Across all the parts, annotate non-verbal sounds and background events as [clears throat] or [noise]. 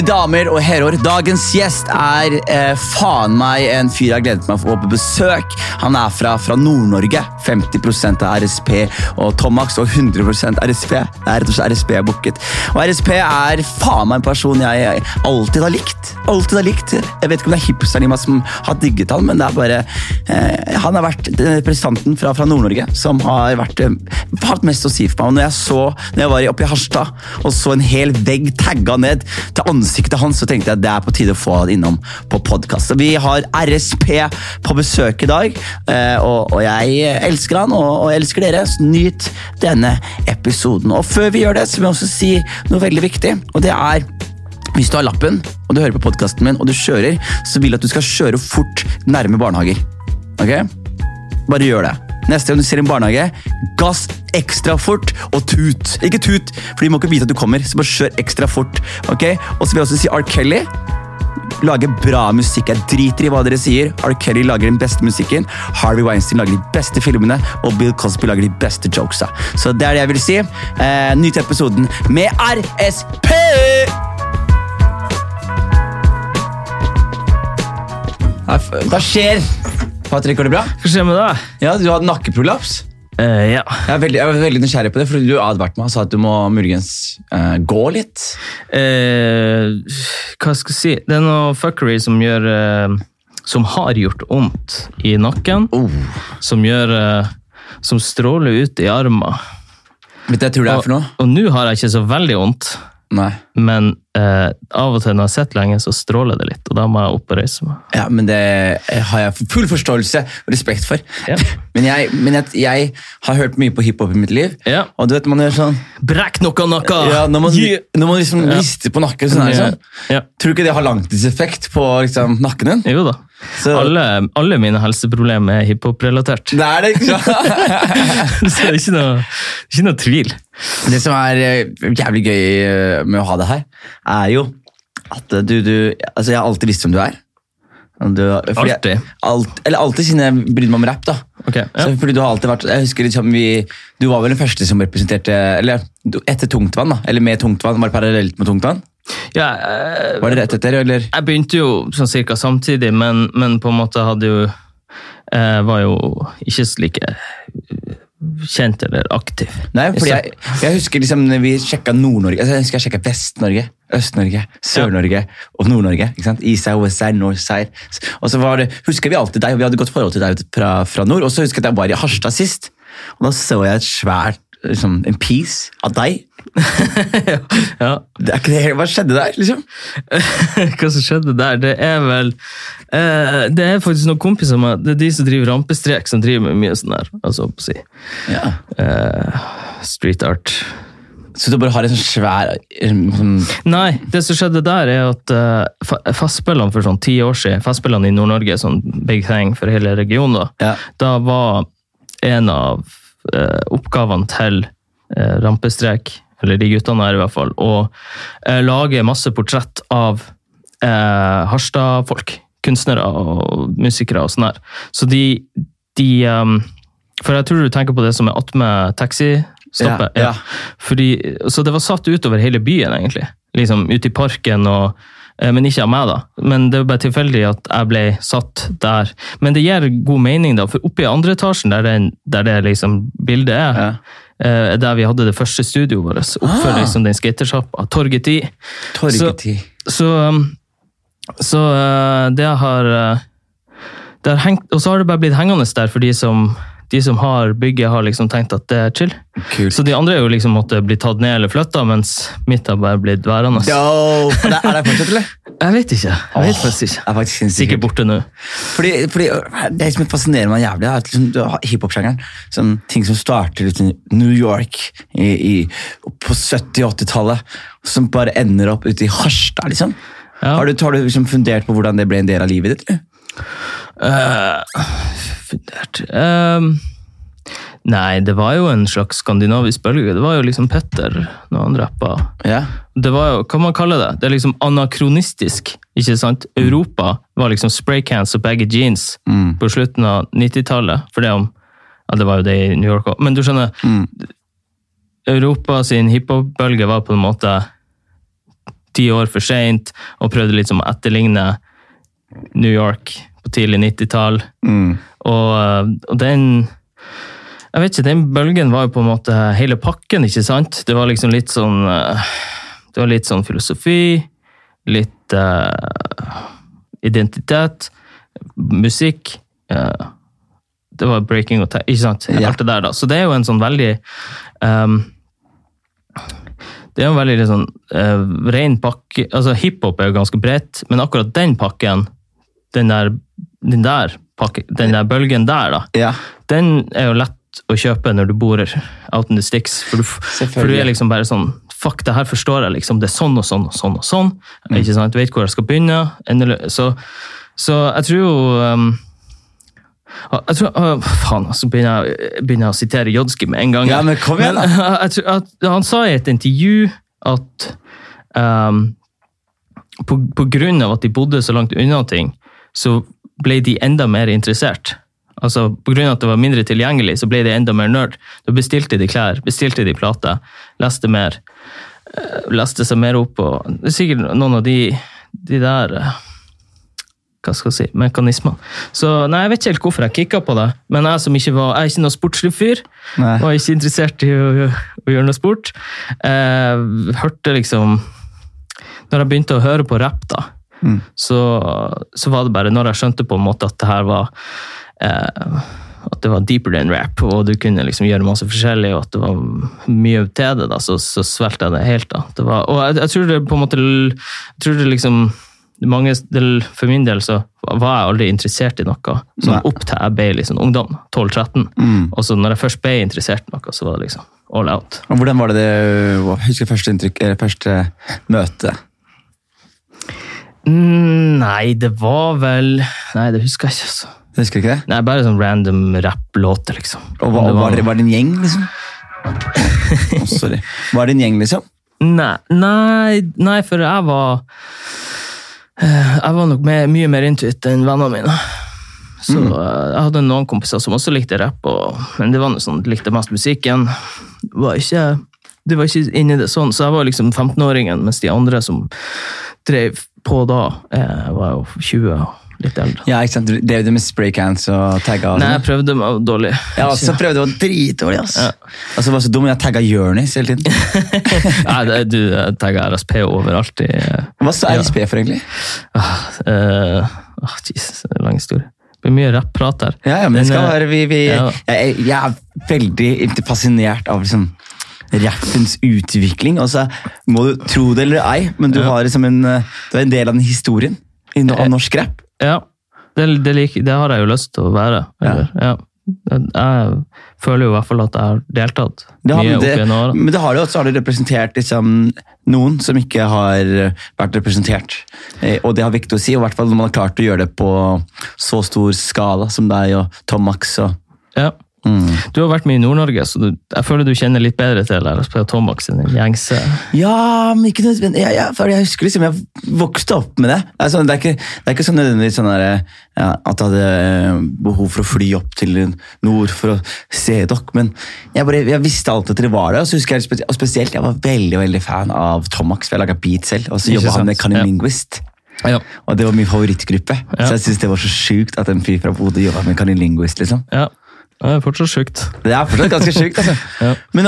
Mine damer og herrer, dagens gjest er eh, faen meg en fyr jeg har gledet meg til å få på besøk. Han er fra, fra Nord-Norge. 50% av RSP og Tomax og 100 RSP. Det er rett og slett RSP jeg booket. Og RSP er faen meg en person jeg alltid har likt. Alltid har likt. Jeg vet ikke om det er hipsteren i meg som har digget han, men det er bare eh, Han har vært den representanten fra, fra Nord-Norge som har vært, eh, hatt mest å si for meg. Og når jeg så, når jeg var oppe i Harstad og så en hel vegg tagga ned til ansiktet hans, så tenkte jeg at det er på tide å få han innom på podkast. Vi har RSP på besøk i dag, eh, og, og jeg elsker han, og, og elsker dere. Så nyt denne episoden. Og før vi gjør det, så vil jeg også si noe veldig viktig, og det er hvis du har lappen og du hører på podkasten min og du kjører, så vil jeg at du skal kjøre fort nærme barnehager. Ok? Bare gjør det. Neste gang du ser en barnehage, gass ekstra fort og tut. Ikke tut, for de må ikke vite at du kommer, så bare kjør ekstra fort. ok? Og så vil jeg også si R. Kelly. Lager bra musikk. Jeg driter i hva dere sier. R. Kelly lager den beste musikken. Harvey Weinstein lager de beste filmene. Og Bill Cosby lager de beste jokesa. Så det er det jeg vil si. Eh, Nyt episoden med RSP! Hva skjer? Patrick, går det bra? Hva skjer med deg? Ja, Du har prolaps. Eh, ja. Jeg er, veldig, jeg er veldig nysgjerrig på det, for du advarte meg og sa at du må muligens uh, gå litt. Uh, hva skal jeg si? Det er noe fuckery som gjør Som har gjort vondt i nakken. Oh. Som gjør Som stråler ut i armen. Vet du jeg tror det er for noe? Og nå har jeg ikke så veldig vondt, men eh, av og til når jeg sitter lenge, så stråler det litt, og da må jeg opp og reise meg. Ja, men Det har jeg full forståelse og respekt for. Ja. [laughs] Men, jeg, men jeg, jeg har hørt mye på hiphop i mitt liv, Ja. og du vet man gjør sånn Brekk noe nakka! ja, Når man, Yeah. når man liksom rister på nakken, sånn, sånn. Ja. tror du ikke det har langtidseffekt på liksom, nakken din? Jo da. Så- Alle, alle mine helseproblemer er hiphop-relatert. Det er det, ikke sant? [laughs] Så det er ikke noe, ikke noe tvil. Det som er eh, jævlig gøy eh, med å ha det her, er jo at eh, du, du Altså, jeg har alltid visst hvem du er. Du, jeg- Alt, eller alltid siden jeg brydde meg om rapp, da. Ok, ja. Så, fordi du har alltid vært Jeg husker liksom vi Du var vel den første som representerte Eller etter Tungtvann, da. Eller med Tungtvann. Var det parallelt med Tungtvann? Ja, jeg, Var det rett etter, eller? Jeg begynte jo sånn cirka samtidig, men, men på en måte hadde jo eh, Var jo ikke så like eh, kjent eller aktiv. Nei, fordi jeg, jeg husker liksom når vi sjekka Nord-Norge altså Jeg husker jeg sjekka Vest-Norge, Øst-Norge, Sør-Norge og Nord-Norge. ikke sant? Eastside, north side. Og så var det, husker vi alltid deg, og vi hadde godt forhold til deg fra, fra nord. Og så husker jeg at jeg var i Harstad sist, og da så jeg et svært liksom, en piece av deg. [laughs] ja. Det er ikke det, Hva skjedde der, liksom? [laughs] Hva som skjedde der, det er vel eh, Det er faktisk noen kompiser meg, det er de som driver rampestrek, som driver med mye sånn der. Altså, si, Ja. eh, street art. Så du bare har en sånn svær sånn, Nei, det som skjedde der, er at uh, Festspillene for sånn ti år siden, Festspillene i Nord-Norge, sånn big thing for hele regionen, da, Ja. da var en av eh, oppgavene til eh, Rampestrek, eller de guttene her i hvert fall, å eh, lage masse portrett av eh, Harstad-folk. Kunstnere og musikere og sånn her. Så de, de um, For jeg tror du tenker på det som er attmed taxistoppet. Ja, ja. Fordi, så det var satt utover hele byen, egentlig. Liksom ute i parken og eh, men ikke av meg, da. Men det var bare tilfeldig at jeg ble satt der. Men det gir god mening, da, for oppe i andre etasjen, der det, der det liksom bildet er, Ja. eh, der vi hadde det første studioet vårt, oppfor Ah. liksom den skatersjappa, Torget 10. Torgetid. Så, så, så uh, det har det har hengt, Og så har det bare blitt hengende der for de som, de som har bygget, har liksom tenkt at det er chill. Kult. Så de andre er jo liksom måtte bli tatt ned eller flytta, mens mitt har bare blitt værende. Yo, Er det, fortsatt, eller? Jeg vet ikke. Jeg vet faktisk ikke. Er faktisk Sikkert borte nå. Fordi, fordi Det som fascinerer meg jævlig, er liksom, hiphop-sjangeren. Sånn, ting som starter ute i New York i, i, på 70- og 80-tallet, som bare ender opp ute i Harstad. liksom. Ja. Har du, har du liksom fundert på hvordan det ble en del av livet ditt? eller? Eh, fundert uh, Nei, det var jo en slags skandinavisk bølge. Det var jo liksom Petter når han rappa. Yeah. Det var jo, hva man kaller det? Det er liksom anakronistisk, ikke sant? Europa var liksom spraycans og baggy jeans Mm. på slutten av 90-tallet. For det om Ja, det var jo det i New York òg. Men du skjønner, Mm. Europa sin hiphop-bølge var på en måte ti år for seint, og prøvde liksom å etterligne New York på tidlig 90-tall. Mm. Og, eh, og den Jeg vet ikke, den bølgen var jo på en måte hele pakken, ikke sant? Det var liksom litt sånn eh, Det var litt sånn filosofi, litt uh, identitet, musikk. uh, det var breaking og Ikke sant? Alt det der, da. Så det er jo en sånn veldig um, Det er jo en veldig sånn eh, ren pakke altså Hiphop er jo ganske bredt, men akkurat den pakken, den der, den der, pakke, den der bølgen der, da, Ja. den er jo lett å kjøpe når du bor out in the sticks. For du, for du er liksom bare sånn Fuck, det her forstår jeg. liksom, Det er sånn og sånn og sånn. og sånn. Mm. Ikke sant? Jeg vet hvor jeg skal begynne. Så, så jeg tror jo um, jeg tror, uh, faen, så begynner jeg, begynner jeg å sitere Jodski med en gang. Ja, men kom igjen, da. [laughs] han sa i et intervju at um, på, på grunn av at de bodde så langt unna ting, så ble de enda mer interessert. Altså, av at det var mindre tilgjengelig, så ble de enda mer nerd. Da bestilte de klær, bestilte de plater, leste mer. eh, Leste seg mer opp og Det er sikkert noen av de, de der eh, hva skal jeg si, mekanismene. Så nei, Jeg vet ikke helt hvorfor jeg kicka på det, men jeg som ikke var, jeg er ikke noen sportslig fyr, Nei. var ikke interessert i å, å gjøre noe sport, eh, hørte liksom Når jeg begynte å høre på rapp, da, Mm. så, så var det bare når jeg skjønte på en måte at det her var eh, at det var deeper than rap, og du kunne liksom gjøre masse forskjellig, og at det var mye til det, da, så, så svelgte jeg det helt. da. Det var, og jeg, jeg tror det på en måte jeg tror det liksom mange, For min del så var jeg aldri interessert i noe sånn Nei. opp til jeg ble liksom ungdom, 12-13. Mm. Og så når jeg først ble interessert i noe, så var det liksom all out. Og Hvordan var det det Husker første inntrykk, første møte? Mm, nei, det var vel Nei, det husker jeg ikke. altså. Husker du ikke det? Nei, Bare sånn random rapplåter, liksom. Og var, Det var, det, var det en gjeng, liksom? [laughs] oh, sorry. Var det en gjeng, liksom? Nei, nei, nei, for jeg var eh, Jeg var nok mer, mye mer intuit enn vennene mine. Så Mm. eh, jeg hadde noen kompiser som også likte rapp, og, men det var noe sånn, de likte mest musikken. Det Var ikke, de var ikke inne i det sånn, så jeg var liksom 15-åringen, mens de andre som drev på da, eh, var jo 20 og litt eldre. Ja, ikke sant? Du drev du med spraycans og tagga? Nei, jeg sånn? prøvde meg dårlig. Ja, så prøvde du dritdårlig. ass. Ja. Altså, jeg var så dum, jeg tagga Jonis hele tiden. [laughs] Nei, det, du tagga RSP overalt i Hva Hva RSP Ja. For, egentlig? Ah, uh, ah, Jesus, lang historie. Det blir mye rapp-prat her. Ja, ja, men det skal eh, være vi, vi, ja. jeg, jeg er veldig fascinert av liksom, rappens utvikling. Altså, må du tro det eller ei, men du, har liksom en, eh, du er en del av den historien av norsk rap. Ja, det, det, lik- det har jeg jo lyst til å være. Eller, ja. Jeg føler jo i hvert fall at jeg har deltatt Det har, mye opp det, gjennom årene. men det har du også har du representert liksom, noen som ikke har vært representert. Eh, Og det har viktig å si, og i hvert fall når man har klart å gjøre det på så stor skala som deg og Tom Max. Og, Ja. Mm. Du har vært med i Nord-Norge, så du, jeg føler du kjenner litt bedre til RSP og Tomax den gjengse. Ja, men ikke nødvendigvis. Ja, ja, jeg husker liksom jeg vokste opp med det. Altså, det, er ikke, det er ikke så nødvendigvis sånn der, ja, at jeg hadde behov for å fly opp til nord for å se dere, men jeg, bare, jeg visste alltid at dere var der. Og så husker jeg og spesielt jeg var veldig veldig fan av Tomax, for jeg laga beat selv. Og så jobba han med ja. Linguist. Ja. Og det var min favorittgruppe. Ja. Så jeg synes det var så sjukt at en fyr fra Bodø jobba med Cunning Linguist. liksom. ja. Det er fortsatt sjukt. Det er fortsatt ganske sjukt, altså. [laughs] Ja. Men,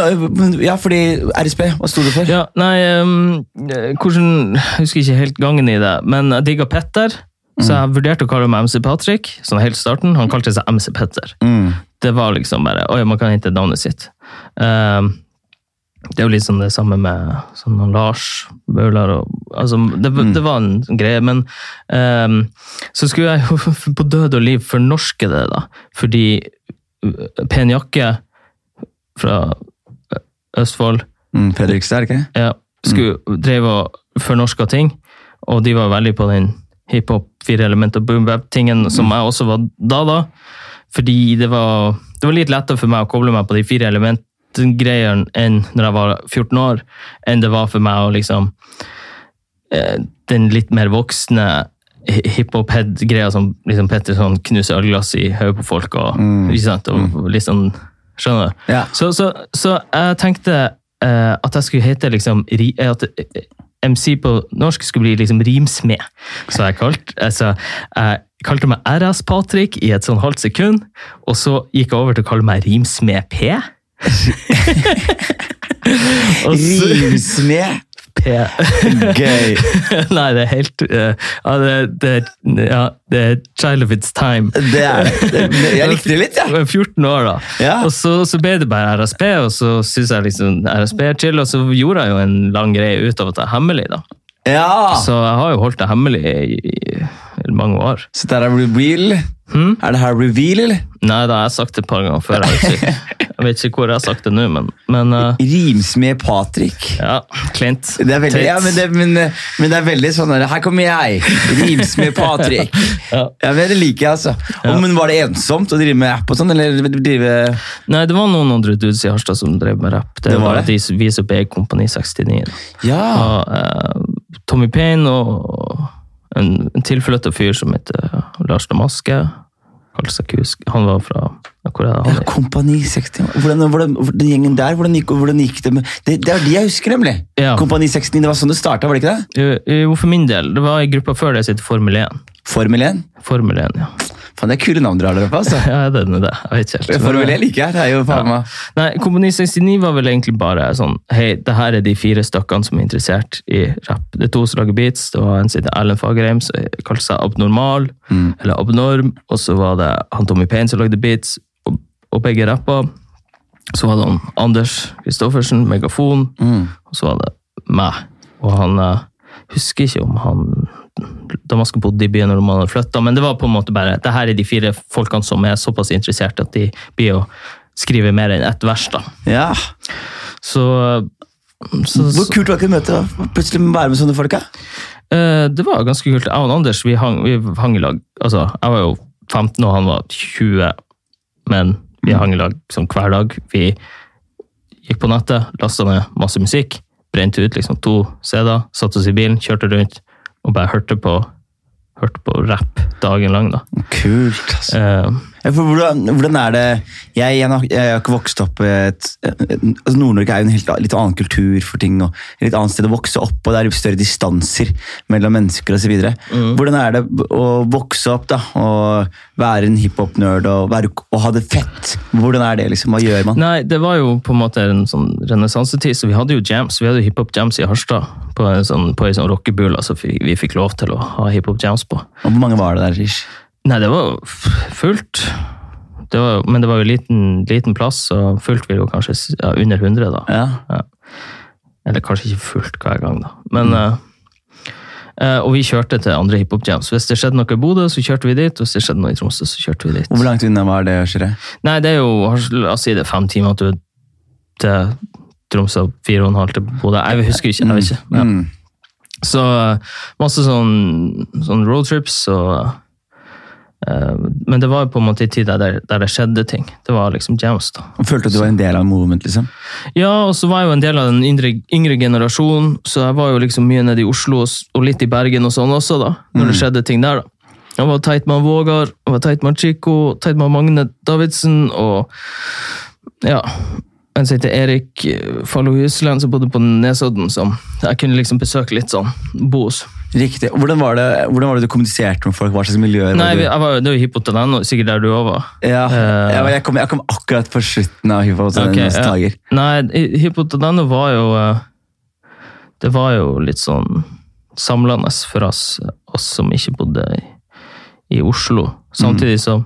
ja, fordi RSP, hva sto det for? Ja, nei, eh, hvordan, Jeg husker ikke helt gangen i det, men jeg digga Petter. Så jeg vurderte å kalle meg MC Patrick, som helt starten. Han kalte seg MC Petter. Mm. Det var liksom bare Oi, man kan hente navnet sitt. Um, det er jo litt sånn det samme med sånn Lars Bøhler og altså, det, Mm. det var en greie, men um, så skulle jeg jo [laughs] på død og liv fornorske det, da. Fordi Pen jakke fra Østfold Mm, Fredrikstad, ikke? ja, skulle, drev og fornorska ting, og de var veldig på den hiphop, fire element og boom bap-tingen som jeg også var da, da. Fordi det var, det var litt lettere for meg å koble meg på de fire element-greiene enn når jeg var 14 år, enn det var for meg å liksom eh, Den litt mer voksne hiphop-head-greia som liksom Petter sånn knuser ølglass i hodet på folk og, ikke sant, og litt sånn Skjønner du? Ja. Så, så, så jeg tenkte eh, at jeg skulle hete liksom eh, at, eh, MC på norsk skulle bli liksom rimsmed. Så jeg kalte, altså, jeg kalte meg RS-Patrick i et sånn halvt sekund, og så gikk jeg over til å kalle meg Rimsmed P. [laughs] [laughs] Rimsmed! P. Gøy. [laughs] Nei, det er helt uh, ja, det, det, ja, det er child of its time. Det er det. Jeg likte det litt, Jeg var 14 år da. Ja. Og så, så ble det bare RSP, og så syntes jeg liksom RSP er chill, og så gjorde jeg jo en lang greie ut av at det er hemmelig. da. Ja. Så jeg har jo holdt det hemmelig i, i, i mange år. Så det er reveal? Hmm? Er det her reveal, eller? Nei, det har jeg sagt et par ganger før. Jeg vet ikke, jeg vet ikke hvor jeg har sagt det nå, men, men uh, Rimsmed Patrick. ja, Clint. Det er veldig, ja, men, det, men, men det er veldig sånn der, Her kommer jeg, Rimsmed Patrick. [laughs] Ja. Ja, men Det liker jeg, altså. Og, men Var det ensomt å drive med app og sånn? Eller drive Nei, det var noen andre dudes i Harstad som drev med rapp. Det, Det var var det? de viser opp eget Kompani 69. Ja! Og, uh, Tommy Payne og en, en tilflytta fyr som heter Lars Damaske. Kaller seg Kusk. Han var fra Hvor er det han? ja, Kompani 69 hvordan, hvordan, Den gjengen der, hvordan gikk, hvordan gikk det med Det, det er de jeg husker, nemlig. Ja. Kompani 69, Det var sånn det starta, var det ikke det? Jo, jo, for min del. Det var ei gruppe før det som het Formel 1. Formel 1. Formel 1, ja. Faen, det er kule navn dere har der oppe, altså. [laughs] Ja, det er det. Jeg vet ikke helt. Formel 1 liker jeg. Det er jo faen meg Nei, Kompani 69 var vel egentlig bare sånn Hei, det her er de fire stykkene som er interessert i rapp. Det er to som lager beats. Det var en som heter Erlend Fagerheim, som kalte seg Abnormal, eller Abnorm. Og så var det han Tommy Payne som lagde beats, og, og begge rappa. Så var det han Anders Kristoffersen, Megafon, og så var det meg. Og han eh, husker ikke om han Damaske bodde i byen når man hadde flytta, men det var på en måte bare det her er de fire folkene som er såpass interessert at de blir å skrive mer enn ett vers. da. Ja. Så, så, Hvor kult var det ikke å møte plutselig være med sånne folk? da? eh, Det var ganske kult. Jeg og Anders vi hang, vi hang i lag. Altså, jeg var jo 15 og han var 20, men vi hang i lag som hver dag. Vi gikk på nettet, lasta ned masse musikk, brente ut liksom to CD-er, satte oss i bilen, kjørte rundt og bare hørte på, hørte på rap dagen lang. da. Kult, altså. Eh, hvordan, hvordan er det Jeg, jeg, har, jeg har ikke vokst opp altså Nord-Norge er jo en helt, litt annen kultur for ting. og litt annet sted å vokse opp, og det er større distanser mellom mennesker osv. Mm. Hvordan er det å vokse opp da, og være en hiphop-nerd og, være- og ha det fett? Hvordan er det? liksom, Hva gjør man? Nei, det var jo på en måte en sånn renessansetid, så vi hadde jo jams. Vi hadde jo hiphop-jams i Harstad, på en sånn, på en sånn rockebula som vi, vi fikk lov til å ha hiphop-jams på. Og Hvor mange var det der? Rish? Nei, det var fullt. Det var, men det var jo liten, liten plass, og fullt vil jo kanskje ja, under 100, da. Ja. Eller kanskje ikke fullt hver gang, da. Men, mm. uh, og vi kjørte til andre hiphop-jams. Hvis det skjedde noe i Bodø, så kjørte vi dit. Og hvis det skjedde noe i Tromsø, så kjørte vi dit. Hvor langt unna var det Skjer? Nei, det er jo La oss si det er fem timer til, til Tromsø og fire og en halv til Bodø. Jeg husker ikke. jeg vet ikke. Ja. Mm. Så eh, masse sånn, sånn roadtrips og Men det var på en måte i tida der, der det skjedde ting. Det var liksom jams, da. Og Følte at du var en del av movement? liksom? Ja, og så var jeg jo en del av den yngre, yngre generasjonen, så jeg var jo liksom mye nede i Oslo og, litt i Bergen og sånn også, da. Når det skjedde ting der, da. Jeg var teit med Vågar, jeg var teit med Chico, teit med Magne Davidsen og ja, en som heter Erik eh, Fallo Husland, som bodde på Nesodden, som jeg kunne liksom besøke litt sånn, bo hos. Riktig. Hvordan var, det, hvordan var det du kommuniserte med folk? Hva slags miljøer Nei, var du? jeg var, det var hiphop.no, sikkert der du òg var. Ja, Eh. men jeg, kom, jeg kom akkurat på slutten av hiphop. okay, Okay, ja. dager. Nei, hiphop.no var jo eh, Det var jo litt sånn samlende for oss, oss som ikke bodde i, i Oslo. Samtidig så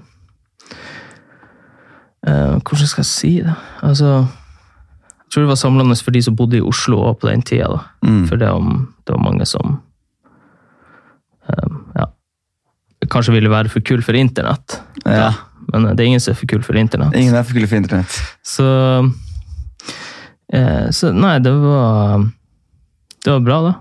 uh, Hvordan skal jeg si det? Altså Jeg tror det var samlende for de som bodde i Oslo også på den tida. Mm. For det, var, det var mange som ja, kanskje ville være for kul for internett. Ja. Men det er ingen som er for kul for internett. Ingen er for kul for internett. Så, eh, så Nei, det var Det var bra, da.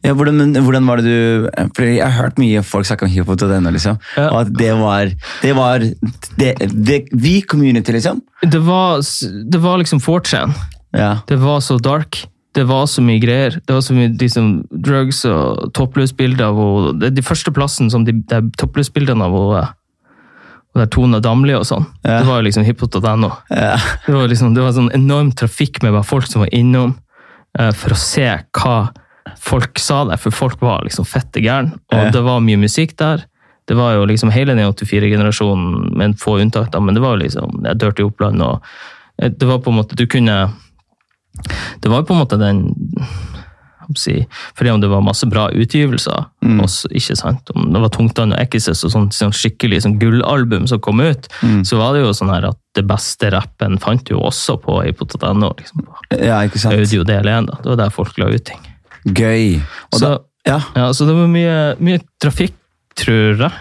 Ja, hvordan, hvordan var det du for Jeg har hørt mye folk snakke om hiphop til denne, liksom. Ja. Og at det var Det var det, det, vi community, liksom. Det var, det var liksom 4chan. Ja. Det var så dark. Det var så mye greier. Det var så mye liksom, drugs og toppløsbilder av henne. Det er De første plassen som de, de toppløsbildene av henne og der Tone Damli og sånn, Ja. det var jo liksom hiphop.no. ja. Det var liksom, det var sånn enorm trafikk med bare folk som var innom eh, for å se hva folk sa der, for folk var liksom fette gæren. Og Ja. det var mye musikk der. Det var jo liksom hele den 84-generasjonen, med få unntak, da, men det var jo liksom jeg Dirty Oppland og eh, Det var på en måte Du kunne Det var jo på en måte den si, fordi om det var masse bra utgivelser, også, ikke sant? om det var Tungtann og Ekises og sånt, sånn skikkelig sånn gullalbum som kom ut, så var det jo sånn her at det beste rappen fant du jo også på hiphop.no. Liksom, på Ja, ikke sant? audio del 1. Da. Det var der folk la ut ting. Gøy. Og Så, da, ja. ja, så det var mye, mye trafikk, tror jeg.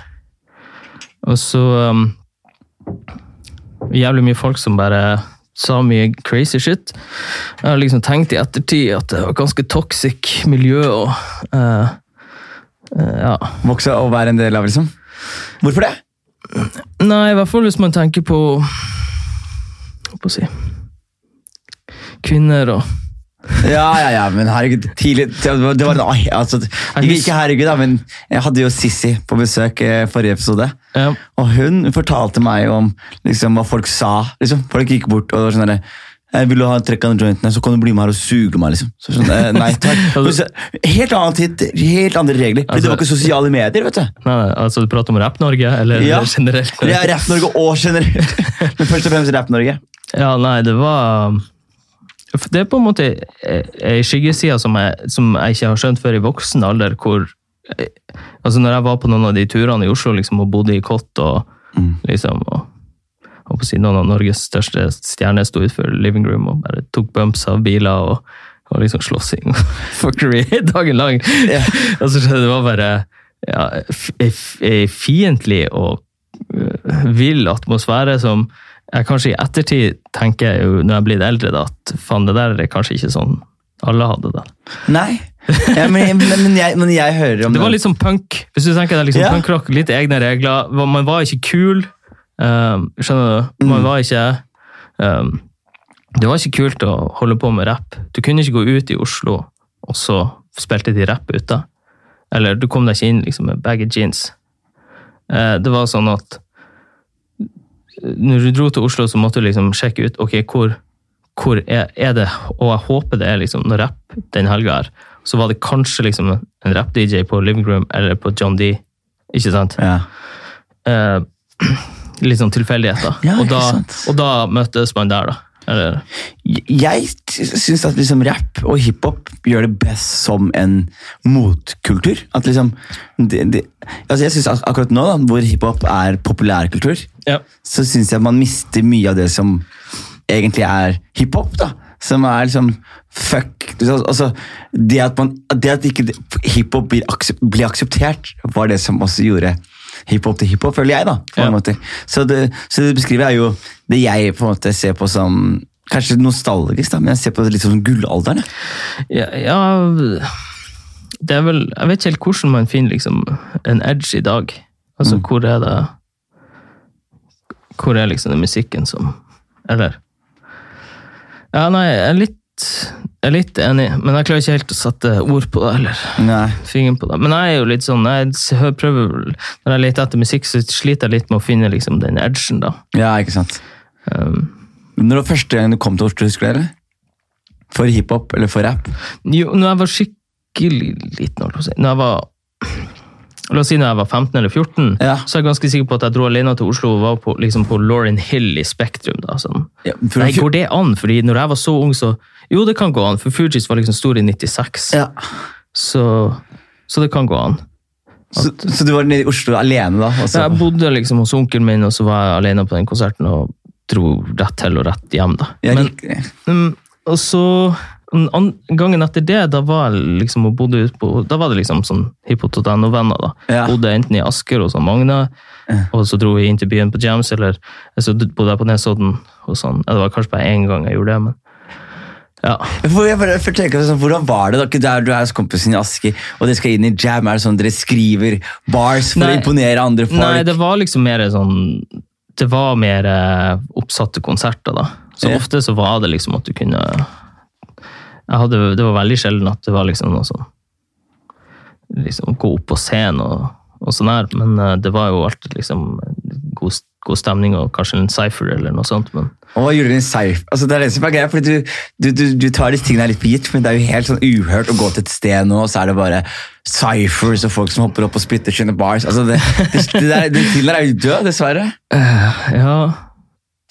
Og så um, Jævlig mye folk som bare sa mye crazy shit. Jeg har liksom tenkt i ettertid at det var ganske toxic miljø og uh, uh, Ja. Vokse og være en del av, liksom. Hvorfor det? Nei, i hvert fall hvis man tenker på Hva skal jeg si Kvinner og Ja, ja, ja, men herregud, tidlig Det var, altså, ikke, herregud, da, men jeg hadde jo Sissy på besøk eh, forrige episode. ja, Og hun fortalte meg om liksom, hva folk sa. Liksom. Folk gikk bort og var sånn derre jeg vil ha en trekk av jointene, så kan du bli med her og suge meg. liksom. Så sånn, eh, nei, takk. [laughs] Helt annen tid, helt andre regler. Altså, det var ikke sosiale medier. vet du. nei, altså Du prater om Rapp-Norge, eller Ja. generelt? Ja, Rapp-Norge og generelt. [laughs] Men først og fremst Rapp-Norge. Ja, nei, det var for Det er på en måte ei skyggeside som, jeg- som jeg ikke har skjønt før i voksen alder. hvor altså Når jeg var på noen av de turene i Oslo liksom, og bodde i kott og liksom og, og på siden av Norges største stjerner sto utenfor living room og bare tok bumps av biler og, og liksom slåssing. [laughs] Fuckery dagen lang. Ja. [laughs] Altså, det var bare ja, ei fiendtlig og øh, vill atmosfære som jeg kanskje i ettertid tenker jeg jo, når jeg er blitt eldre, da, at faen, det der er kanskje ikke sånn alle hadde det. Nei. Ja, men, men, men, jeg, men jeg hører om Det Det var litt sånn punk. Hvis du tenker deg liksom Ja. punkrock, litt egne regler. Man var ikke kul. Um, skjønner du? Man var ikke um, Det var ikke kult å holde på med rapp. Du kunne ikke gå ut i Oslo, og så spilte de rapp ute. Eller du kom deg ikke inn liksom, med baggy jeans. Uh, det var sånn at når du dro til Oslo, så måtte du liksom sjekke ut ok, hvor, hvor er, er det, og jeg håper det er liksom noe rapp den helga her. Så var det kanskje liksom en rapp-DJ på Living Room eller på John D. Ikke sant? Ja. Eh, [clears throat] litt sånn tilfeldigheter. Ja, og, da, og da møttes man der, da. Eller, Jeg syns at liksom rapp og hiphop gjør det best som en motkultur. At liksom det, det, altså Jeg synes akkurat nå, da, hvor hiphop er populærkultur, ja. så syns jeg man mister mye av det som egentlig er hiphop. da Som er liksom fuck altså, Det at, man, det at ikke hiphop blir, aksep, blir akseptert, var det som også gjorde hiphop til hiphop, føler jeg. da på en Ja. måte. Så det, så det beskriver jeg jo det jeg på en måte ser på som Kanskje nostalgisk, da, men jeg ser på det litt som gullalderen. Ja, ja Det er vel Jeg vet ikke helt hvordan man finner liksom en edge i dag. Altså, Mm. hvor er det Hvor er liksom den musikken som Eller Ja, nei, jeg er litt jeg er litt enig, men jeg klarer ikke helt å sette ord på det. eller Nei. fingeren på det. Men jeg er jo litt sånn, jeg prøver, når jeg leter etter musikk, så sliter jeg litt med å finne liksom den edgen. da. Ja, ikke sant. Um, Når det var første gang du kom til Oslo, husker du eller? For hiphop eller for rap? jo, når jeg var skikkelig liten, holdt jeg på å si, når jeg var La oss si når jeg var 15 eller 14, Ja. så er jeg ganske sikker på at jeg dro alene til Oslo og var på, liksom på Lauren Hill i Spektrum. da, sånn. Ja, for- Nei, går det an? Fordi når jeg var så ung, så Jo, det kan gå an, for Fugees var liksom stor i 96. Ja. Så, så det kan gå an. Så, så du var nede i Oslo alene, da? og Så så- jeg bodde liksom hos onkelen min, og så var jeg alene på den konserten og dro rett til og rett hjem. da. Men, mm, og så gangen etter det, da var liksom og bodde ut på Da var det liksom sånn hiphop.no-venner. da. Ja. Bodde enten i Asker hos Magne, Magne, og så dro vi inn til byen på Jams, eller så bodde jeg på Nesodden hos han. Ja, det var kanskje bare én gang jeg gjorde det, men ja. For jeg bare, for tenker sånn, Hvordan var det da der du er hos kompisen i Asker, og dere skal inn i jam? Er det sånn dere skriver bars for Nei. å imponere andre folk? Nei, det var liksom mer sånn Det var mer eh, oppsatte konserter, da. Så Ja. ofte så var det liksom at du kunne hadde, Det var veldig sjelden at det var liksom noe sånn Liksom gå opp på scenen og, og sånn her, men eh, det var jo alltid liksom god god stemning og kanskje en cypher eller noe sånt. men Og hva gjorde du i Cypher? Altså, det er det som er greia, fordi du, du, du, du tar disse tingene litt for gitt, men det er jo helt sånn uhørt å gå til et sted nå, og så er det bare cyphers og folk som hopper opp og spytter sine bars. Altså, det, det, det der, den tiden der er jo død, dessverre. Ja,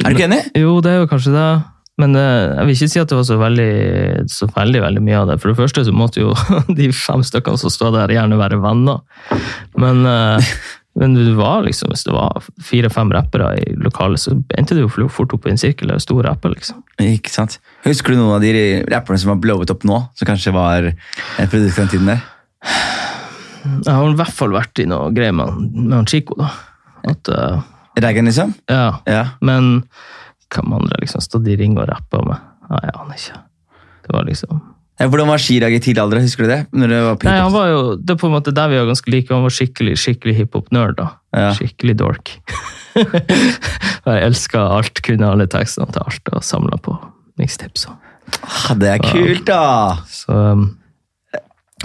Er du ikke enig? jo, det er jo kanskje det. Men eh, jeg vil ikke si at det var så veldig, så veldig, veldig mye av det. For det første så måtte jo [laughs] de fem stykkene som står der, gjerne være venner. Men, eh, men det var liksom, hvis det var fire-fem rappere i lokalet, så endte det jo fort opp i en sirkel av store rapper, liksom. Ikke sant? Husker du noen av de rapperne som har blowet opp nå, som kanskje var et produkt den tiden der? Jeg har i hvert fall vært i noe greier med, med Chico, da. At, uh, Raggen, liksom? ja. Ja. Men hvem andre liksom stått i ring og rappa med? Nei, jeg aner ikke. Det var liksom Hvordan var Chirag i tidlig alder? Husker du det? Det var Nei, han var jo, Det er på en måte der vi var ganske like. Han var skikkelig skikkelig hiphop-nerd. da. Ja. Skikkelig dork. [laughs] jeg elska alt, kunne alle tekstene til alt og samla på mixtips. Ah, det er kult, da! Så så,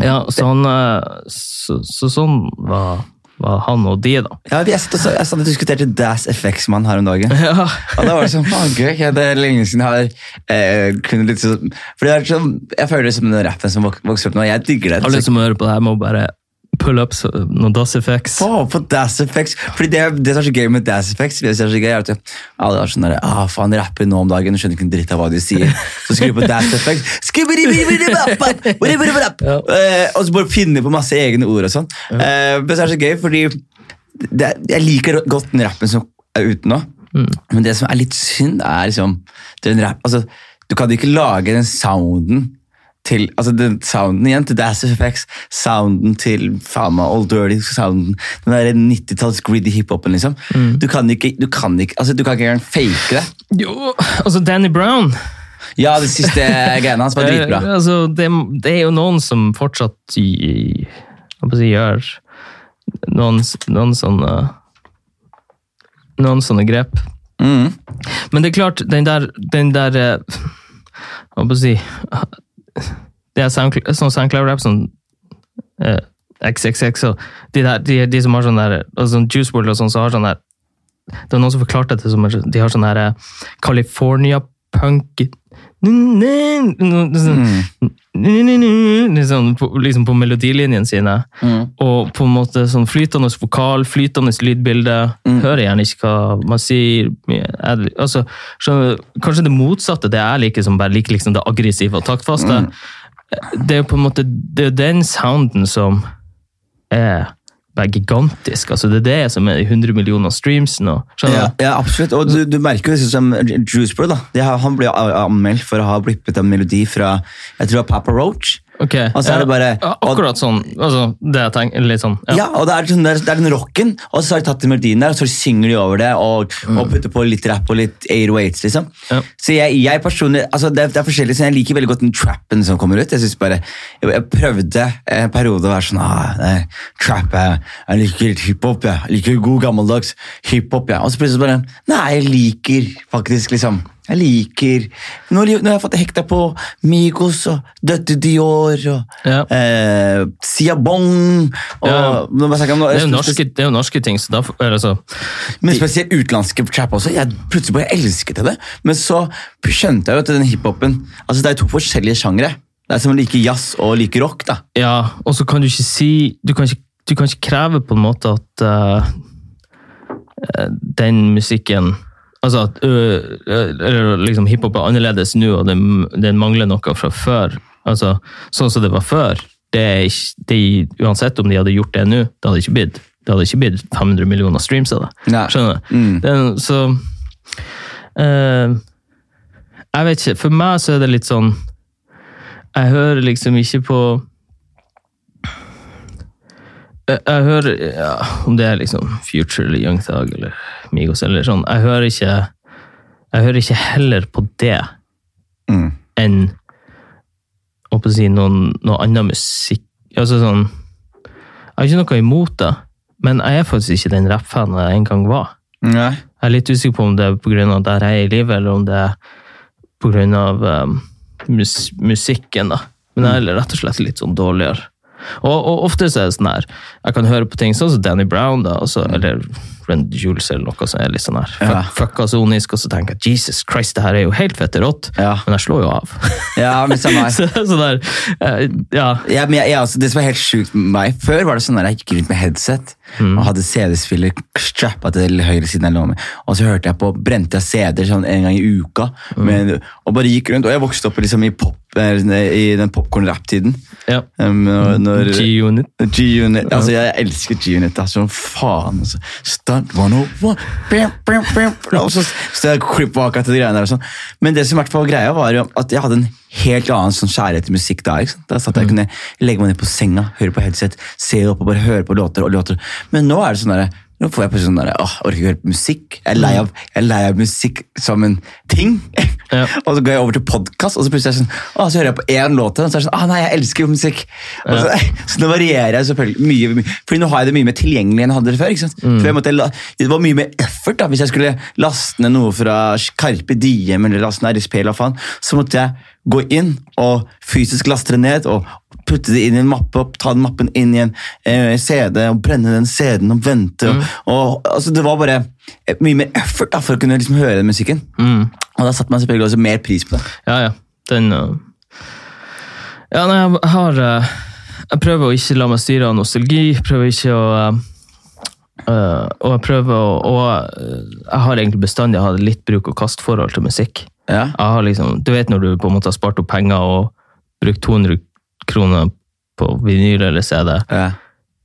Ja, så han eh, så, så sånn var, var han og de, da. Ja, jeg satt, også, jeg satt og diskuterte Das FX-mann her om dagen. [laughs] Ja, Og da var det sånn, ja, det er lenge siden jeg har eh, kunnet litt sånn, for det er sånn, jeg føler det som den rappen som vok vokser opp nå, jeg digger det. Har du lyst til å høre på det her, må bare pull up så- noen Das Effects. Oh, på Dass Effects, fordi det, det som er så gøy med Dass Effects, det er så gøy er at alle er sånn der, ah, faen, rapper nå om dagen, og skjønner ikke en dritt av hva de sier. Så skriver du på Dass Effects, Ja. Og så bare finner på masse egne ord og sånn. Eh, men så er det så gøy, fordi det, jeg liker godt den rappen som er ute nå, men det som er litt synd er liksom, den rap, altså, du kan ikke lage den sounden til, altså den sounden igjen til Dass FX, sounden til faen meg Old Dirty, sounden, den der 90-talls gritty hiphopen, liksom. Du kan ikke, du kan ikke, altså du kan ikke engang fake det. Jo, altså Danny Brown. Ja, det siste greiene hans var dritbra. [laughs] Eh, altså, det, det er jo noen som fortsatt i, si, gjør noen, noen sånne noen sånne grep. Mm. Men det er klart, den der, den der eh, Hva skal jeg si Det er SoundCloud- sånn SoundCloud-rap som eh, XXX og de, der, de, de som har sånn der altså sånn Juice WRLD og sånn, så har sånn der Det var noen som forklarte det som De har sånn der eh, California-punk Liksom på, liksom på melodilinjene sine. Mm. Og på en måte sånn flytende vokal, flytende lydbilde. Hører gjerne ikke hva man sier. Jeg, altså, skjønner, kanskje det motsatte, det jeg liker, som bare liker liksom det aggressive og taktfaste. Det er jo på en måte det er den sounden som er bare gigantisk. altså Det er det som er de 100 millioner streams nå. Ja, ja, absolutt. Og du, du merker jo sånn som Juice Bro, da. Han ble anmeldt for å ha blippet en melodi fra jeg tror det var Papa Roach. Ok, Og så er det bare- ja, Akkurat sånn. altså Det jeg tenker, litt sånn. Ja, og det er, sånn, det er, det er den rocken, og så har de tatt den melodien der, og så synger de over det, og, og putter på litt rap og litt 808s, liksom. Ja. Så jeg, jeg personlig, altså det, det er forskjellig, så jeg liker veldig godt den trappen som kommer ut. Jeg synes bare, jeg, jeg prøvde en periode å være sånn, ah, nei, trap, jeg, jeg liker hiphop, jeg, jeg liker god gammeldags hiphop, jeg. Og så plutselig bare, nei, jeg liker faktisk liksom, jeg liker, nå, har jeg- har fått hekta på Migos og Døtte Dior og Ja. eh, Siabong og Ja. om Det er norske, det er jo norske ting, så da altså, men spesielt utenlandske trap også. Jeg plutselig bare elsket det. Men så skjønte jeg jo at den hiphopen altså Det er to forskjellige sjangre. Det er som å like jazz og like rock. da. Ja, og så kan du ikke si Du kan ikke, du kan ikke kreve på en måte at eh, den musikken Altså at øh, liksom hiphop er annerledes nå, og den, den mangler noe fra før. Altså, Sånn som det var før. Det ikke, de, uansett om de hadde gjort det nå, det hadde ikke blitt det hadde ikke blitt 500 millioner streams av det. Nei. Skjønner du? Mm. Den, så eh, Jeg vet ikke. For meg så er det litt sånn Jeg hører liksom ikke på jeg, jeg hører ja, Om det er liksom Future eller Young Thug eller Migos eller sånn Jeg hører ikke Jeg hører ikke heller på det Mm. enn å si noen, noe annen musikk. Altså sånn Jeg har ikke noe imot det, men jeg er faktisk ikke den rappfanen jeg en gang var. Nei. Jeg er litt usikker på om det er pga. der jeg er i livet, eller om det er pga. Um, mus musikken. da. Men jeg er rett og slett litt sånn dårligere. Og, og ofte så er det sånn her, jeg kan høre på ting sånn som Danny Brown, da, altså, eller Rend Jules eller noe som er litt sånn her Ja. fucka sonisk, og så tenker jeg Jesus Christ, det her er jo helt fette rått, Ja. men jeg slår jo av. [laughs] Ja, men samme her. [laughs] så, så der, eh, ja. Ja, men jeg, jeg, altså, det som var helt sjukt med meg Før var det sånn at jeg gikk rundt med headset Mm. og hadde CD-spiller strappa til høyre siden av med Og så hørte jeg på, brente jeg CD-er sånn en gang i uka. Mm. Men, og bare gikk rundt, og jeg vokste opp liksom i, pop, eh, i den popkorn-rap-tiden. ja. Um, G-Unit. G-Unit, altså Jeg elsker G-Unit. Altså, faen. Altså. Stunt 101 bam, bam, bam, Og så så jeg klipp bak etter de greiene der. Sånn. Men det som i hvert fall var greia, var at jeg hadde en helt annen sånn kjærlighet til musikk da. ikke sant? Da satt jeg kunne legge meg ned på senga, høre på headset, se opp og bare høre på låter og låter. Men nå er det sånn derre nå får jeg på sånn der, åh, orker ikke høre på musikk. Jeg er lei av, jeg er lei av musikk som en ting. Ja. [laughs] og så går jeg over til podkast, og så plutselig er jeg sånn, åh, så hører jeg på én låt, og så er det sånn Åh, nei, jeg elsker jo musikk. Og så, [laughs] så nå varierer jeg selvfølgelig mye, mye. Fordi nå har jeg det mye mer tilgjengelig enn jeg hadde det før. ikke sant? For jeg måtte, Det var mye mer effort da, hvis jeg skulle laste ned noe fra Carpe Diem eller laste ned RSP, eller hva faen, så måtte jeg gå inn og fysisk laste det ned og putte det inn i en mappe, og ta den mappen inn i en eh, CD og brenne den CD-en og vente. Og, og, altså, det var bare mye mer effort da, for å kunne liksom høre den musikken. Mm. Og da satte man selvfølgelig også mer pris på det. Ja, ja. Den uh... Ja, nei, jeg har uh, Jeg prøver å ikke la meg styre av nostalgi. Prøver ikke å uh, uh, Og jeg prøver å Og jeg har egentlig bestandig hatt litt bruk-og-kast-forhold til musikk. Ja. Jeg har liksom, du vet når du på en måte har spart opp penger og brukt 200 kroner på vinyl eller CD, Ja.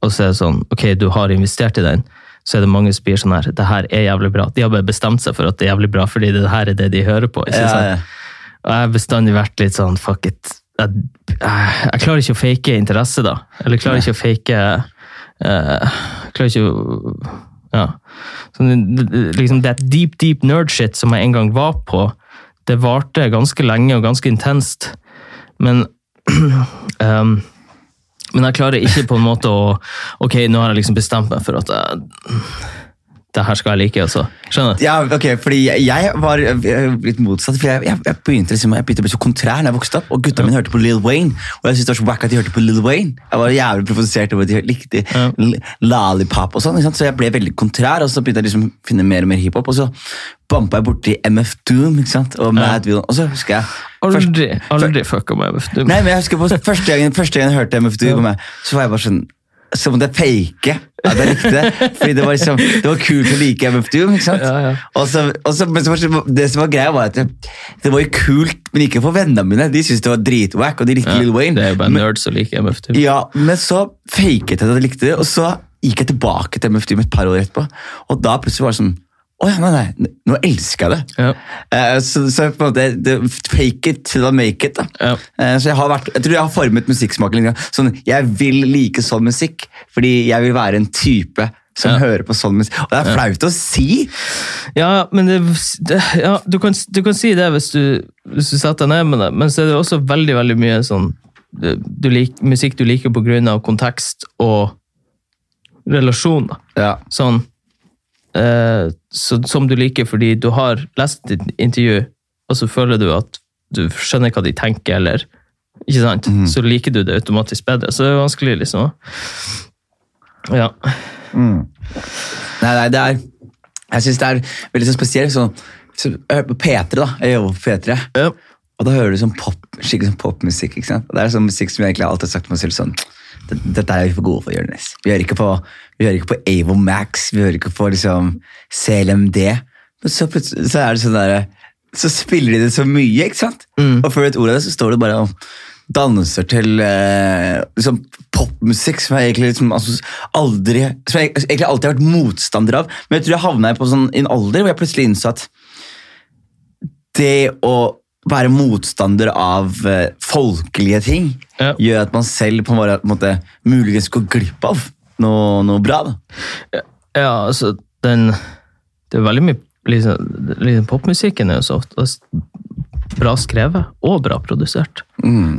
og så er det sånn, ok, du har investert i den, så er det mange som blir sånn her, det her er jævlig bra. De har bare bestemt seg for at det er jævlig bra, fordi det her er det de hører på. ikke sant? ja. Og jeg har bestandig vært litt sånn, fuck it. Jeg, jeg, klarer ikke å fake interesse, da. Eller klarer ikke å fake uh, Klarer ikke å Ja. Så det- det- liksom that deep, deep nerd shit som jeg en gang var på, det varte ganske lenge og ganske intenst. Men um, [clears throat] Men jeg klarer ikke på en måte å Ok, nå har jeg liksom bestemt meg for at jeg, det her skal jeg like. også. Skjønner du? Ja, ok, fordi jeg, var eh, litt motsatt. For jeg, jeg, jeg begynte liksom, jeg begynte å bli så kontrær når jeg vokste opp, og gutta mine hørte på Lil Wayne. Og jeg syntes det var så wack at de hørte på Lil Wayne. Jeg var jævlig provosert over at de likte Ja. Lollipop og sånn. Så jeg ble veldig kontrær, og så begynte jeg liksom å finne mer og mer hiphop. Og så bampa jeg borti MF Doom ikke sant? og Mad ja. Og så husker jeg først- Aldri, aldri fucka MF Doom. Nei, men jeg husker på første gangen, første gangen jeg hørte MF Doom, på meg, så var jeg bare sånn som det fake at jeg likte det. Fordi det var liksom, det var kult å like MF Doom. ikke sant? Ja, ja. Og så, og så, men så det, det som var greia, var at det, det var jo kult, men ikke for vennene mine. De syntes det var dritwack, og de likte Lil Wayne. Det er jo bare men, nerds som liker MF. Ja, men så faket jeg at jeg likte det, og så gikk jeg tilbake til MF Doom et par år etterpå. Og da plutselig var det sånn Å ja, nei, nei, nå elsker jeg det. Ja. Uh, så, så på en måte, det, fake it till I make it. da. Ja. Uh, så jeg har vært, jeg tror jeg har formet musikksmaken litt. Sånn, jeg vil like sånn musikk, fordi jeg vil være en type som Ja. hører på sånn musikk. Og det er flaut å si! Ja, men det, det, ja, du, kan, du kan si det hvis du, hvis du setter deg ned med det, men så er det også veldig veldig mye sånn du, lik, musikk du liker av kontekst og relasjon. Ja. Sånn, eh, så, som du liker fordi du har lest et intervju, og så føler du at du skjønner hva de tenker, eller ikke sant? Så liker du det automatisk bedre. Så det er vanskelig, liksom. Ja. Nei, nei, det er Jeg syns det er veldig sånn spesielt. Sånn, så, jeg hører på P3, da. Jeg jobber på P3. Ja. Og da hører du sånn pop, skikkelig sånn popmusikk. ikke sant? Og det er sånn musikk som jeg egentlig alltid har sagt til meg selv sånn "Det- Dette er vi for gode for, Jonis. Vi hører ikke på vi hører ikke på Avo Max, vi hører ikke på liksom CLMD. Men så plutselig så er det sånn der, så spiller de det så mye, ikke sant? Mm. Og før du vet ordet av det, så står det bare og danser til eh, liksom popmusikk som jeg egentlig liksom, altså, aldri Som jeg egentlig alltid har vært motstander av. Men jeg tror jeg havna på sånn, i en alder hvor jeg plutselig innså at det å være motstander av uh, folkelige ting Ja. gjør at man selv på en måte, muligens går glipp av noe, noe bra. da. Ja, altså, den Det er veldig mye liksom, liksom, Popmusikken er jo så ofte bra skrevet og bra produsert.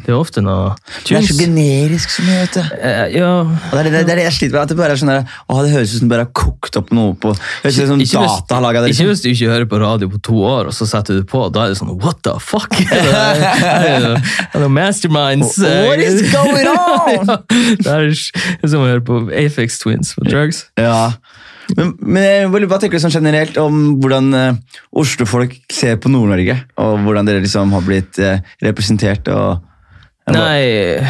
Det er ofte noe Det er så generisk så mye, vet du. Eh, ja, Og det er det, det, er det jeg sliter med. At det bare er sånn der, å, det høres ut som det bare har kokt opp noe på Høres ut som Ikke data har laga det. Ikke Liksom. hvis du ikke hører på radio på to år, og så setter du det på. Da er det sånn What the fuck? [laughs] Det er masterminds. What is going [laughs] on? ja, det er som å høre på Afex Twins på drugs. Ja. Men, men hva tenker du sånn generelt om hvordan uh, Oslo-folk ser på Nord-Norge? Og hvordan dere liksom har blitt uh, representert? og... Nei, jeg,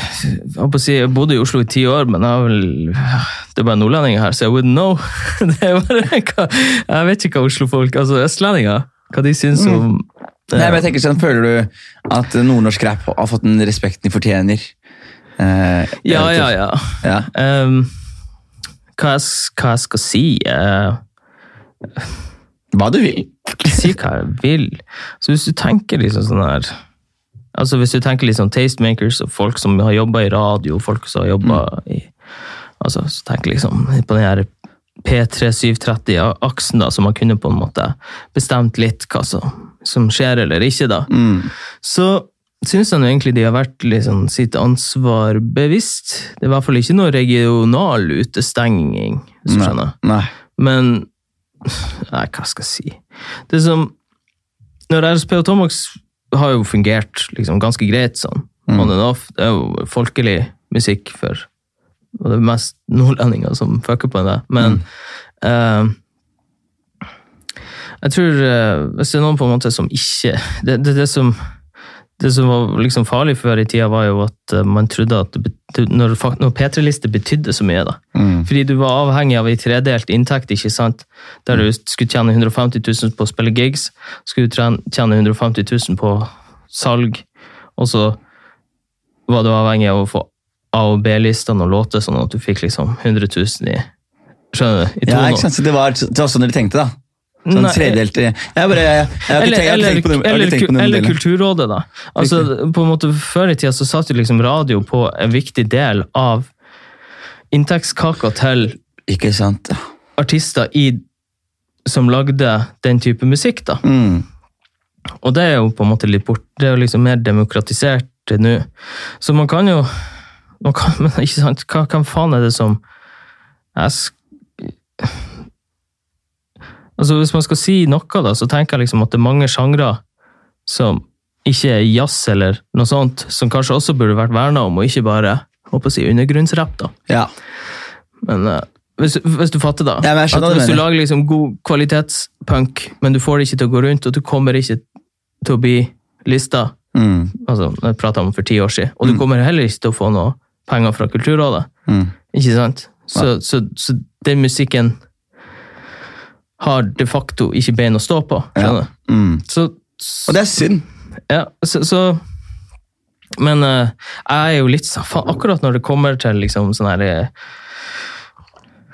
å si, jeg bodde i Oslo i ti år, men vel, det er bare nordlendinger her, så jeg wouldn't know. [laughs] Hva, jeg vet ikke hva Oslo-folk, altså østlendinger, hva de syns om Nei, men jeg tenker sånn, Føler du at nordnorsk rap har fått den respekten de fortjener? Eh, Ja, ja, ja. ja. Ehm, hva, hva jeg skal si? eh, Hva du vil. si hva jeg vil. Så hvis du tenker liksom sånn her Altså Hvis du tenker sånn tastemakers og folk som har jobba i radio, folk som har jobba i altså, Så tenker liksom på den her P3730-aksen, da, som man kunne på en måte bestemt litt hva som, som skjer eller ikke, da. Mm. Så syns han egentlig de har vært liksom sitt ansvar bevisst. Det er i hvert fall ikke noe regional utestenging, hvis du skjønner. Nei. Men Nei, hva skal jeg si? Det som Når RSP og Tomax har jo fungert liksom ganske greit sånn, on and off. Det er jo folkelig musikk for Og det er mest nordlendinger som fucker på det. Men eh, jeg tror uh, Hvis det er noen på en måte som ikke Det, det, det som det som var liksom farlig før i tida, var jo at eh, man trodde at det når, når P3-liste betydde så mye, da. Mm. Fordi du var avhengig av ei tredelt inntekt, ikke sant? Der du skulle tjene 150 000 på å spille gigs, skulle du tjene tjene 150 000 på salg, og så var du avhengig av å få A- og B-listene og låter, sånn at du fikk liksom 100 000 i Skjønner du? I Ja, ikke sant? Det var, det var sånn dere tenkte, da? Sånn Nei, tredelt Jeg har ikke tenkt, eller, på eller, den eller delen. Kulturrådet, da. Altså, på en måte Før i tida så satt jo liksom radio på en viktig del av inntektskaka til Ikke sant? artister i, som lagde den type musikk. da. Mm. Og det er jo på en måte litt bort, det er jo liksom mer demokratisert nå. Så man kan jo man kan, Men [laughs] ikke sant, hva, hva faen er det som jeg Altså Hvis man skal si noe, da, så tenker jeg liksom at det er mange sjangre som ikke er jazz eller noe sånt, som kanskje også burde vært verna om, og ikke bare håper å si, undergrunnsrapp. da. Ja. Men uh, hvis, hvis du fatter, da. Ja, hvis du lager liksom god kvalitetspunk, men du får det ikke til å gå rundt, og du kommer ikke til å bli lista Mm. altså, Jeg prata om for ti år siden. Og du kommer heller ikke til å få noe penger fra Kulturrådet. Mm. Ikke sant? Så, så, så den musikken har de facto ikke bein å stå på. Ja. Mm. Så, Og det er synd. ja, så, så Men uh, jeg er jo litt sånn Akkurat når det kommer til liksom sånn her eh,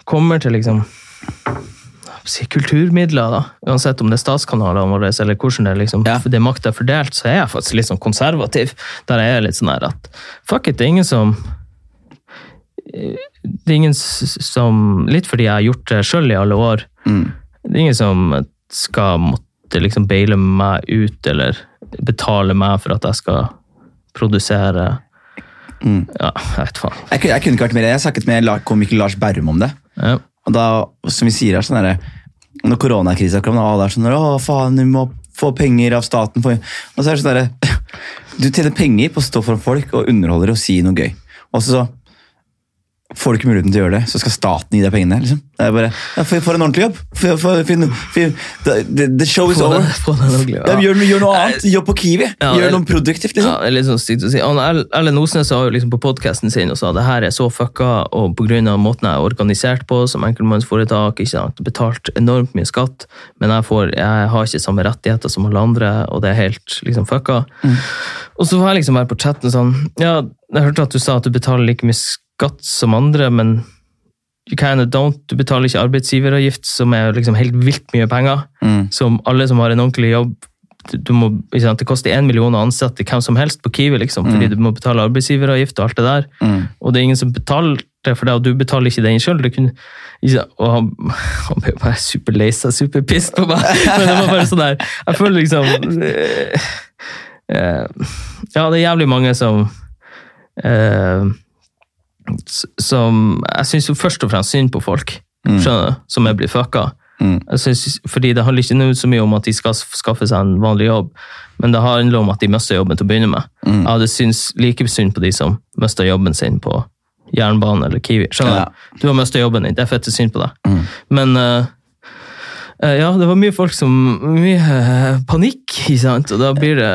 Kommer til liksom jeg si, kulturmidler, da. uansett om det er statskanalene våre eller hvordan det, liksom, Ja. det makta er fordelt, så er jeg faktisk litt sånn konservativ. Der jeg er litt sånn her at fuck it, det er ingen som Det er ingen som Litt fordi jeg har gjort det sjøl i alle år. Mm. Det er ingen som skal måtte liksom baile meg ut eller betale meg for at jeg skal produsere Mm. Ja, jeg vet faen. Jeg, jeg kunne ikke vært mer Jeg snakket med komiker Lars Berrum om det. Ja. Og da, som vi sier, her, sånn derre Når koronakrisa kom, da, alle er sånn Å, faen, vi må få penger av staten. Og så er det sånn derre [laughs] Du tjener penger på å stå foran folk og underholde og si noe gøy. Og så får du ikke muligheten til å gjøre det, så skal staten gi deg pengene. liksom. Det er bare, ja, for, for en ordentlig jobb! For, for, for, the, the show is over. ja. Ja, gjør, gjør noe annet. Jobb på Kiwi. Ja, gjør noe produktivt. Ja, liksom. er litt sånn stygt å si. Erlend Osnes sa jo liksom på podkasten sin og sa det her er så fucka, og pga. måten jeg er organisert på som enkeltmannsforetak, ikke sant, betalt enormt mye skatt, men jeg, får, jeg har ikke samme rettigheter som alle andre, og det er helt liksom fucka. Og så var jeg liksom være på chatten sånn Ja, jeg hørte at du sa at du betaler like mye skatt som andre, men you kind of don't. Du betaler ikke arbeidsgiveravgift, som er liksom helt vilt mye penger. Mm. Som alle som har en ordentlig jobb du- må, ikke sant, Det koster én million å ansette hvem som helst på Kiwi, liksom, fordi du må betale arbeidsgiveravgift og alt det der. Mm. Og det er ingen som betaler det for deg, og du betaler ikke den sjøl. Og han, [laughs] han ble bare superlei seg, superpissed på meg. [laughs] Men det var bare sånn der Jeg føler liksom eh, eh, Ja, det er jævlig mange som eh, s- Som Jeg syns jo først og fremst synd på folk, skjønner du, som er blitt fucka. Mm. Synes, fordi Det handler ikke så mye om at de skal skaffe seg en vanlig jobb, men det handler om at de mister jobben til å begynne med. Mm. Jeg hadde syntes like synd på de som mista jobben sin på jernbane eller Kiwi. Skjønner du? Du har mista jobben din. Det er fette synd på deg. Mm. Men uh, uh, ja, det var mye folk som Mye uh, panikk, ikke sant? Og da blir det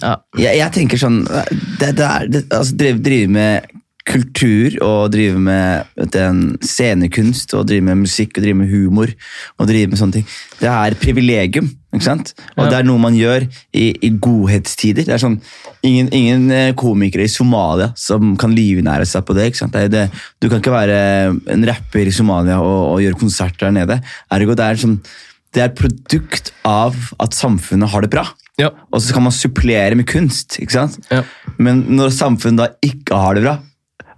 Ja. Jeg, jeg tenker sånn det, det er, det, altså, drive med kultur og drive med den scenekunst og drive med musikk og drive med humor og drive med sånne ting. Det er et privilegium, ikke sant? Og Ja. det er noe man gjør i, i godhetstider. Det er sånn, ingen, ingen eh, komikere i Somalia som kan livnære seg på det. ikke sant? Det det, du kan ikke være en rapper i Somalia og, og gjøre konserter der nede. Ergo, det er, sånn, det er et produkt av at samfunnet har det bra. Ja. Og så kan man supplere med kunst. ikke sant? Ja. Men når samfunnet da ikke har det bra,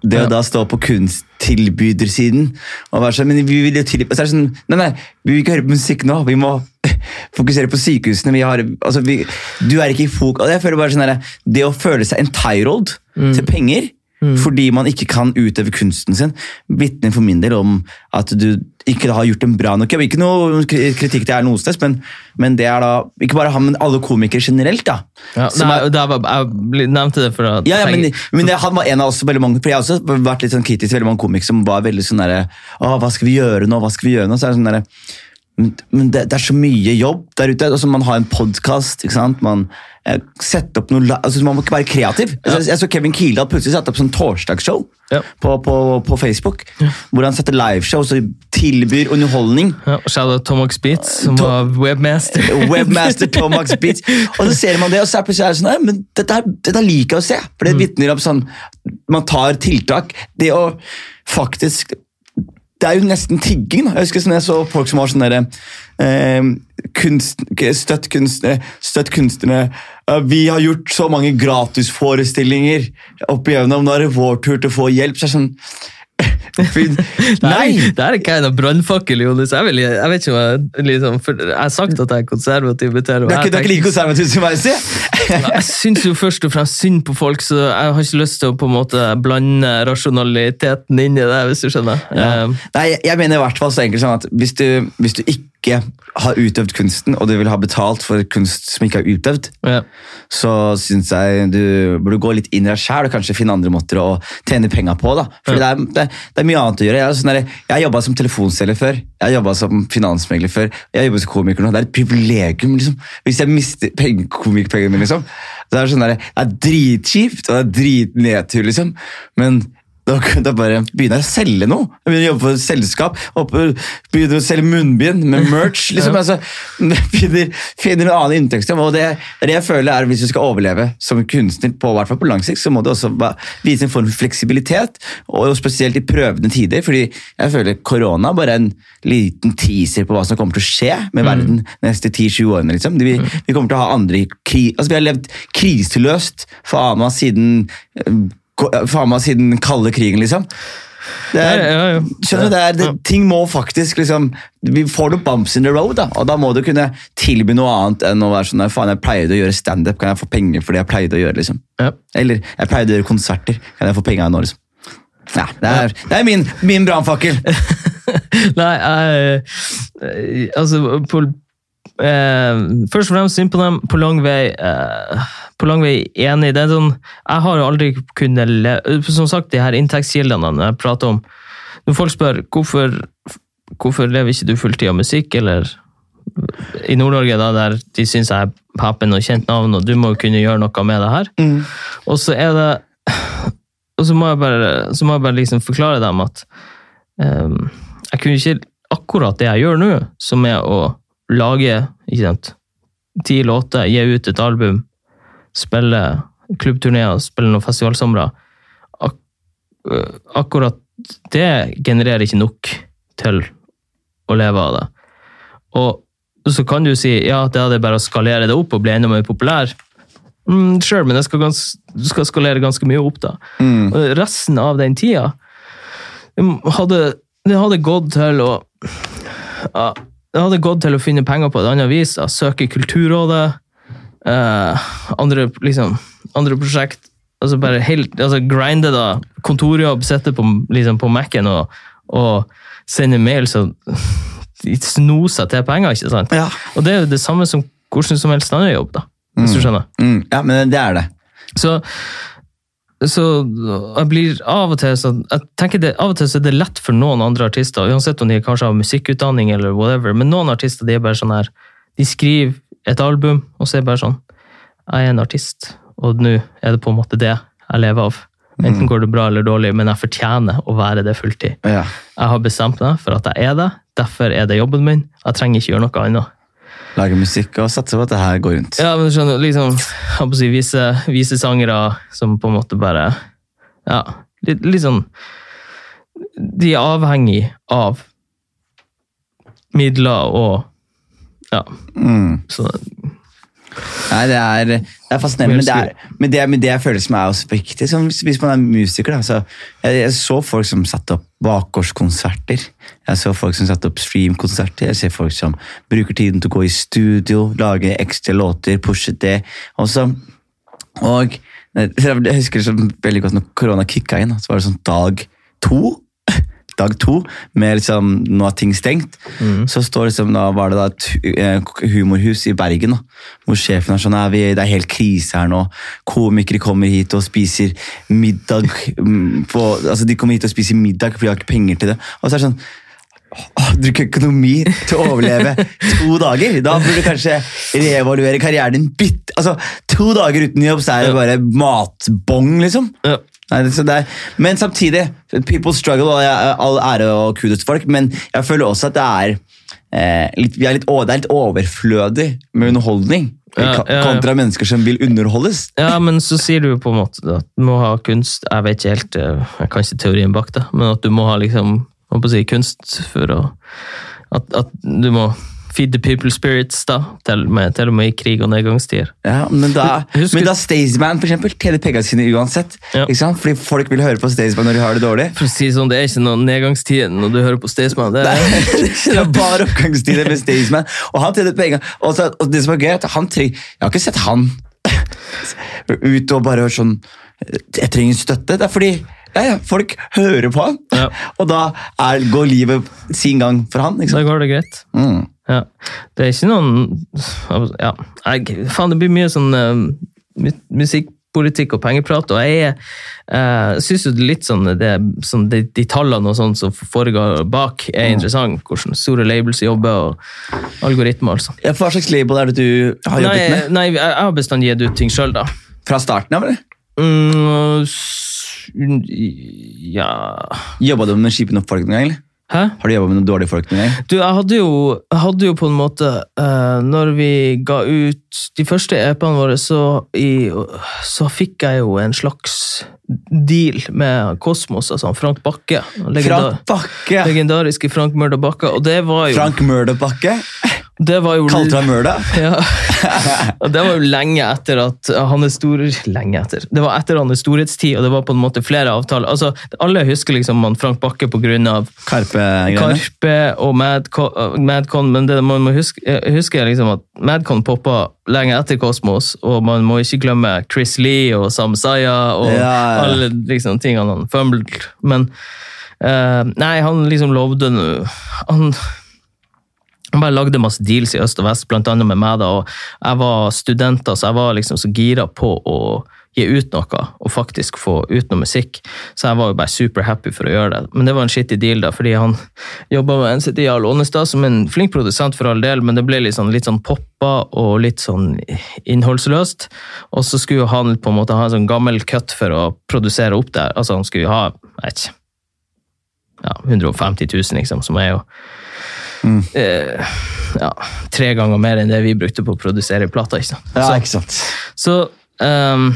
det å da stå på kunsttilbydersiden og være sånn, men vi vil jo tilby, så sånn, nei, nei, vi vil ikke høre på musikk nå, vi må [laughs] fokusere på sykehusene. Vi har, altså, vi, du er ikke i fok... jeg føler bare sånn der, Det å føle seg entitled til penger fordi man ikke kan utøve kunsten sin, vitner for min del om at du ikke har gjort en bra nok jobb. Ikke noe kritikk til er noe sted, men, men det er da ikke bare han, men alle komikere generelt. da. Ja, nei, er- var, jeg nevnte det for å ja, ja, men, men det, han var en av oss veldig mange, for jeg har også vært litt sånn kritisk til veldig mange komikere som var veldig sånn derre Å, hva skal vi gjøre nå? Hva skal vi gjøre nå? Så er det sånn derre men, det, det er så mye jobb der ute. Altså, man har en podkast. Man eh, setter opp noe altså, Man må ikke være kreativ. Ja. jeg så Kevin Kildahl plutselig sette opp sånn torsdagsshow Ja. på, på, på Facebook. Hvor han setter liveshow og tilbyr underholdning. ja, Shout out Tomax Beats, som To- var webmaster. [laughs] Webmaster Tomax Beats. Og så ser man det, og så er det sånn «Nei, men dette, dette liker jeg å se. For Mm. det vitner om sånn Man tar tiltak. Det å faktisk Det er jo nesten tigging. da. Jeg husker sånn jeg så folk som var sånn derre eh, kunst, Støtt kunstnere, støtt kunstnere. Vi har gjort så mange gratisforestillinger opp igjennom. Nå er det vår tur til å få hjelp. Så det sånn [laughs] [laughs] Nei! Det er ikke en brannfakkel, Jonis. Jeg, vil, jeg vet ikke hva jeg- liksom, for Jeg har sagt at jeg er konservativ. Det er jeg ikke, det er ikke like konservativ som meg, si! Jeg syns jo først og fremst synd på folk, så jeg har ikke lyst til å på en måte blande rasjonaliteten inn i det. hvis du skjønner. Ja. Eh, Nei, jeg- mener i hvert fall så enkelt sånn at hvis du, hvis du ikke har utøvd kunsten, og du vil ha betalt for kunst som ikke er utøvd, ja. så syns jeg du burde gå litt inn i deg sjæl og kanskje finne andre måter å tjene penger på. da. For det, er, det, det er mye annet å gjøre. Jeg, sånn der, jeg har jobba som telefonselger før, jeg har jobba som finansmegler før, jeg har jobba som komiker nå. Det er et privilegium. liksom. Hvis jeg mister komikerpengene mine, liksom, så er sånn der, det er dritkjipt og det er dritnedtur, liksom. Men da, da bare begynner jeg å selge noe. Jeg begynner å jobbe for et selskap. Begynner å selge munnbind med merch. [laughs] liksom. Altså, [laughs] finner, finner en annen inntektsstrøm. og det, det jeg føler er Hvis du skal overleve som kunstner, på, hvert fall på lang sikt, så må du også vise en form for fleksibilitet. Og spesielt i prøvende tider. fordi jeg føler korona bare er en liten teaser på hva som kommer til å skje med verden de neste 10-20 årene. liksom. Vi, vi kommer til å ha andre kri, altså Vi har levd kriseløst for ANA siden eh, faen meg siden kalde krigen, liksom. Det er, Ja, ja, ja. Skjønner du, det er, det, Ting må faktisk liksom Vi får noen bumps in the road, da, og da må du kunne tilby noe annet enn å være sånn faen, jeg pleide å gjøre standup, kan jeg få penger for det jeg pleide å gjøre? liksom? Ja. Eller jeg pleide å gjøre konserter, kan jeg få penger nå? liksom? Nei, det er, det er min, min brannfakkel. [laughs] Nei, jeg eh, Altså, på eh, Først og fremst på dem. På lang vei eh, På lang vei enig. Det er sånn Jeg har aldri kunnet le Som sagt, de her inntektskildene jeg prater om Når folk spør hvorfor, hvorfor lever ikke du fulltid av musikk, eller i Nord-Norge, da, der de syns jeg er papen og kjent navn, og du må jo kunne gjøre noe med det her. Og så er det Og så må jeg bare, så må jeg bare liksom forklare dem at um, jeg kunne ikke akkurat det jeg gjør nå, som er å lage ikke sant, ti låter, gi ut et album, spille klubbturneer, spille noen festivalsomre. Ak øh, akkurat det genererer ikke nok til å leve av det. Og så kan du si ja, det er bare å skalere det opp og bli enda mer populær. Mm, Sure, men skal gans du skal skalere ganske mye opp, da. Mm. Og resten av den tida det hadde, det hadde gått til å ja, Det hadde gått til å finne penger på et annet vis. Da. Søke Kulturrådet. Eh, andre, liksom, andre prosjekt. Altså bare helt, altså grinde, da. Kontorjobb, sitte på, liksom på Mac-en og, og sende mail, så de snoser til penger, ikke sant? Ja. Og det er jo det samme som hvordan som helst annen jobb, da. Hvis du skjønner. Mm, ja, men det er det. Så så jeg blir av og til sånn jeg tenker det, Av og til så er det lett for noen andre artister, uansett om de kanskje har musikkutdanning eller whatever, men noen artister de er bare sånn her De skriver et album, og så er det bare sånn Jeg er en artist, og nå er det på en måte det jeg lever av. Enten går det bra eller dårlig, men jeg fortjener å være det fulltid. Ja. Jeg har bestemt meg for at jeg er det, derfor er det jobben min. Jeg trenger ikke gjøre noe annet. Lage musikk og satse på at det her går rundt. Ja, men skjønner, liksom, si, vise, vise sangere som på en måte bare Ja, litt, litt sånn De er avhengig av midler og Ja, Mm. så Nei, det er, det er fascinerende, men det, er, men, det, men det jeg føler som er også viktig, som hvis, man er musiker da, så jeg, jeg så folk som satte opp bakgårdskonserter, jeg så folk som satte opp streamkonserter, jeg ser folk som bruker tiden til å gå i studio, lage ekstra låter, pushe det, og så, og jeg husker det veldig godt når korona kicka inn, så var det sånn dag to, dag to, med liksom, nå er ting stengt, så står liksom, da var det da et eh, humorhus i Bergen, da, hvor sjefen er sånn, vi, det er helt krise her nå, komikere kommer hit og spiser middag, mm, på, altså de kommer hit og spiser middag, fordi de har ikke penger til det, og så er det sånn, Åh, du økonomi til å overleve to dager. Da burde du kanskje reevaluere karrieren din bitt. Altså, to dager uten jobb, så er det bare matbong, liksom. ja. Nei, det, er, men samtidig, people struggle, og jeg, all ære og kudos til folk, men jeg føler også at det er, eh, litt, vi er litt, det er litt overflødig med underholdning, Ja, ja, ja. kontra mennesker som vil underholdes. ja, men så sier du jo på en måte at du må ha kunst Jeg vet ikke helt, eh, jeg kan ikke teorien bak det, men at du må ha liksom, si, kunst for å at, at du må feed the people spirits, da, til, med, til og med i krig og nedgangstider. Ja, men da, Husker- men da Staysman for eksempel, tjener pengene sine uansett, Ja. ikke sant? fordi folk vil høre på Staysman når de har det dårlig. For å si sånn, Det er ikke noen nedgangstider når du hører på Staysman. Det er, [laughs] Det er bare oppgangstider med Staysman, og han tjener penger. Og, så, og det som er gøy, er at han trenger Jeg har ikke sett han [laughs] ut og bare hørt sånn Jeg trenger støtte. Det er fordi ja, ja, folk hører på han, Ja. og da er, går livet sin gang for han. Ikke da går det greit. Mm. Ja. Det er ikke noen ja, jeg, Faen, det blir mye sånn uh, musikkpolitikk og pengeprat, og jeg uh, syns jo litt sånn, det, sånn de, de tallene og sånn som foregår bak, er interessant. Hvordan store labels jobber, og algoritmer, altså. Ja, hva slags label er det du har jobbet Nei, med? nei, jeg jeg har bestandig gitt ut ting sjøl, da. Fra starten av, eller? Mm, ja Jobba du med Skipene opp folk noen gang? eller? Hæ? Har du jobba med noen dårlige folk noen gang? Du, jeg hadde jo, jeg hadde jo på en måte uh, Når vi ga ut de første EP-ene våre, så, i, så fikk jeg jo en slags deal med Kosmos, altså Frank Bakke. Legendar, Frank Bakke! Legendariske Frank Mørda Bakke. Og det var jo, Frank Murder Bakke? Det var jo Kalte deg Murder? [laughs] ja. Det var jo lenge etter at han er stor Lenge etter. Det var etter hans storhetstid, og det var på en måte flere avtaler. Altså, Alle husker liksom han Frank Bakke på grunn av Karpe-greiene? Karpe og Madcon, Madcon men det man må huske, huske er liksom at Madcon poppa lenge etter Kosmos, og man må ikke glemme Chris Lee og Sam Saya og Ja, ja. alle liksom tingene han fumbled. Men uh, nei, han liksom lovde nå han, han bare lagde masse deals i øst og vest, blant annet med meg. da, og Jeg var student, så jeg var liksom så gira på å gi ut noe, og faktisk få ut noe musikk. Så jeg var jo bare super happy for å gjøre det. Men det var en skittig deal, da, fordi han jobba med NCT Jarl Ånestad som en flink produsent for all del, men det ble litt sånn, litt sånn poppa og litt sånn innholdsløst. Og så skulle han på en måte ha en sånn gammel cut for å produsere opp der. Altså han skulle ha, jeg vet ikke, ja, 150 000, liksom, som er jo eh, ja, tre ganger mer enn det vi brukte på å produsere plata. ikke sant? Ja, ikke sant. så, um,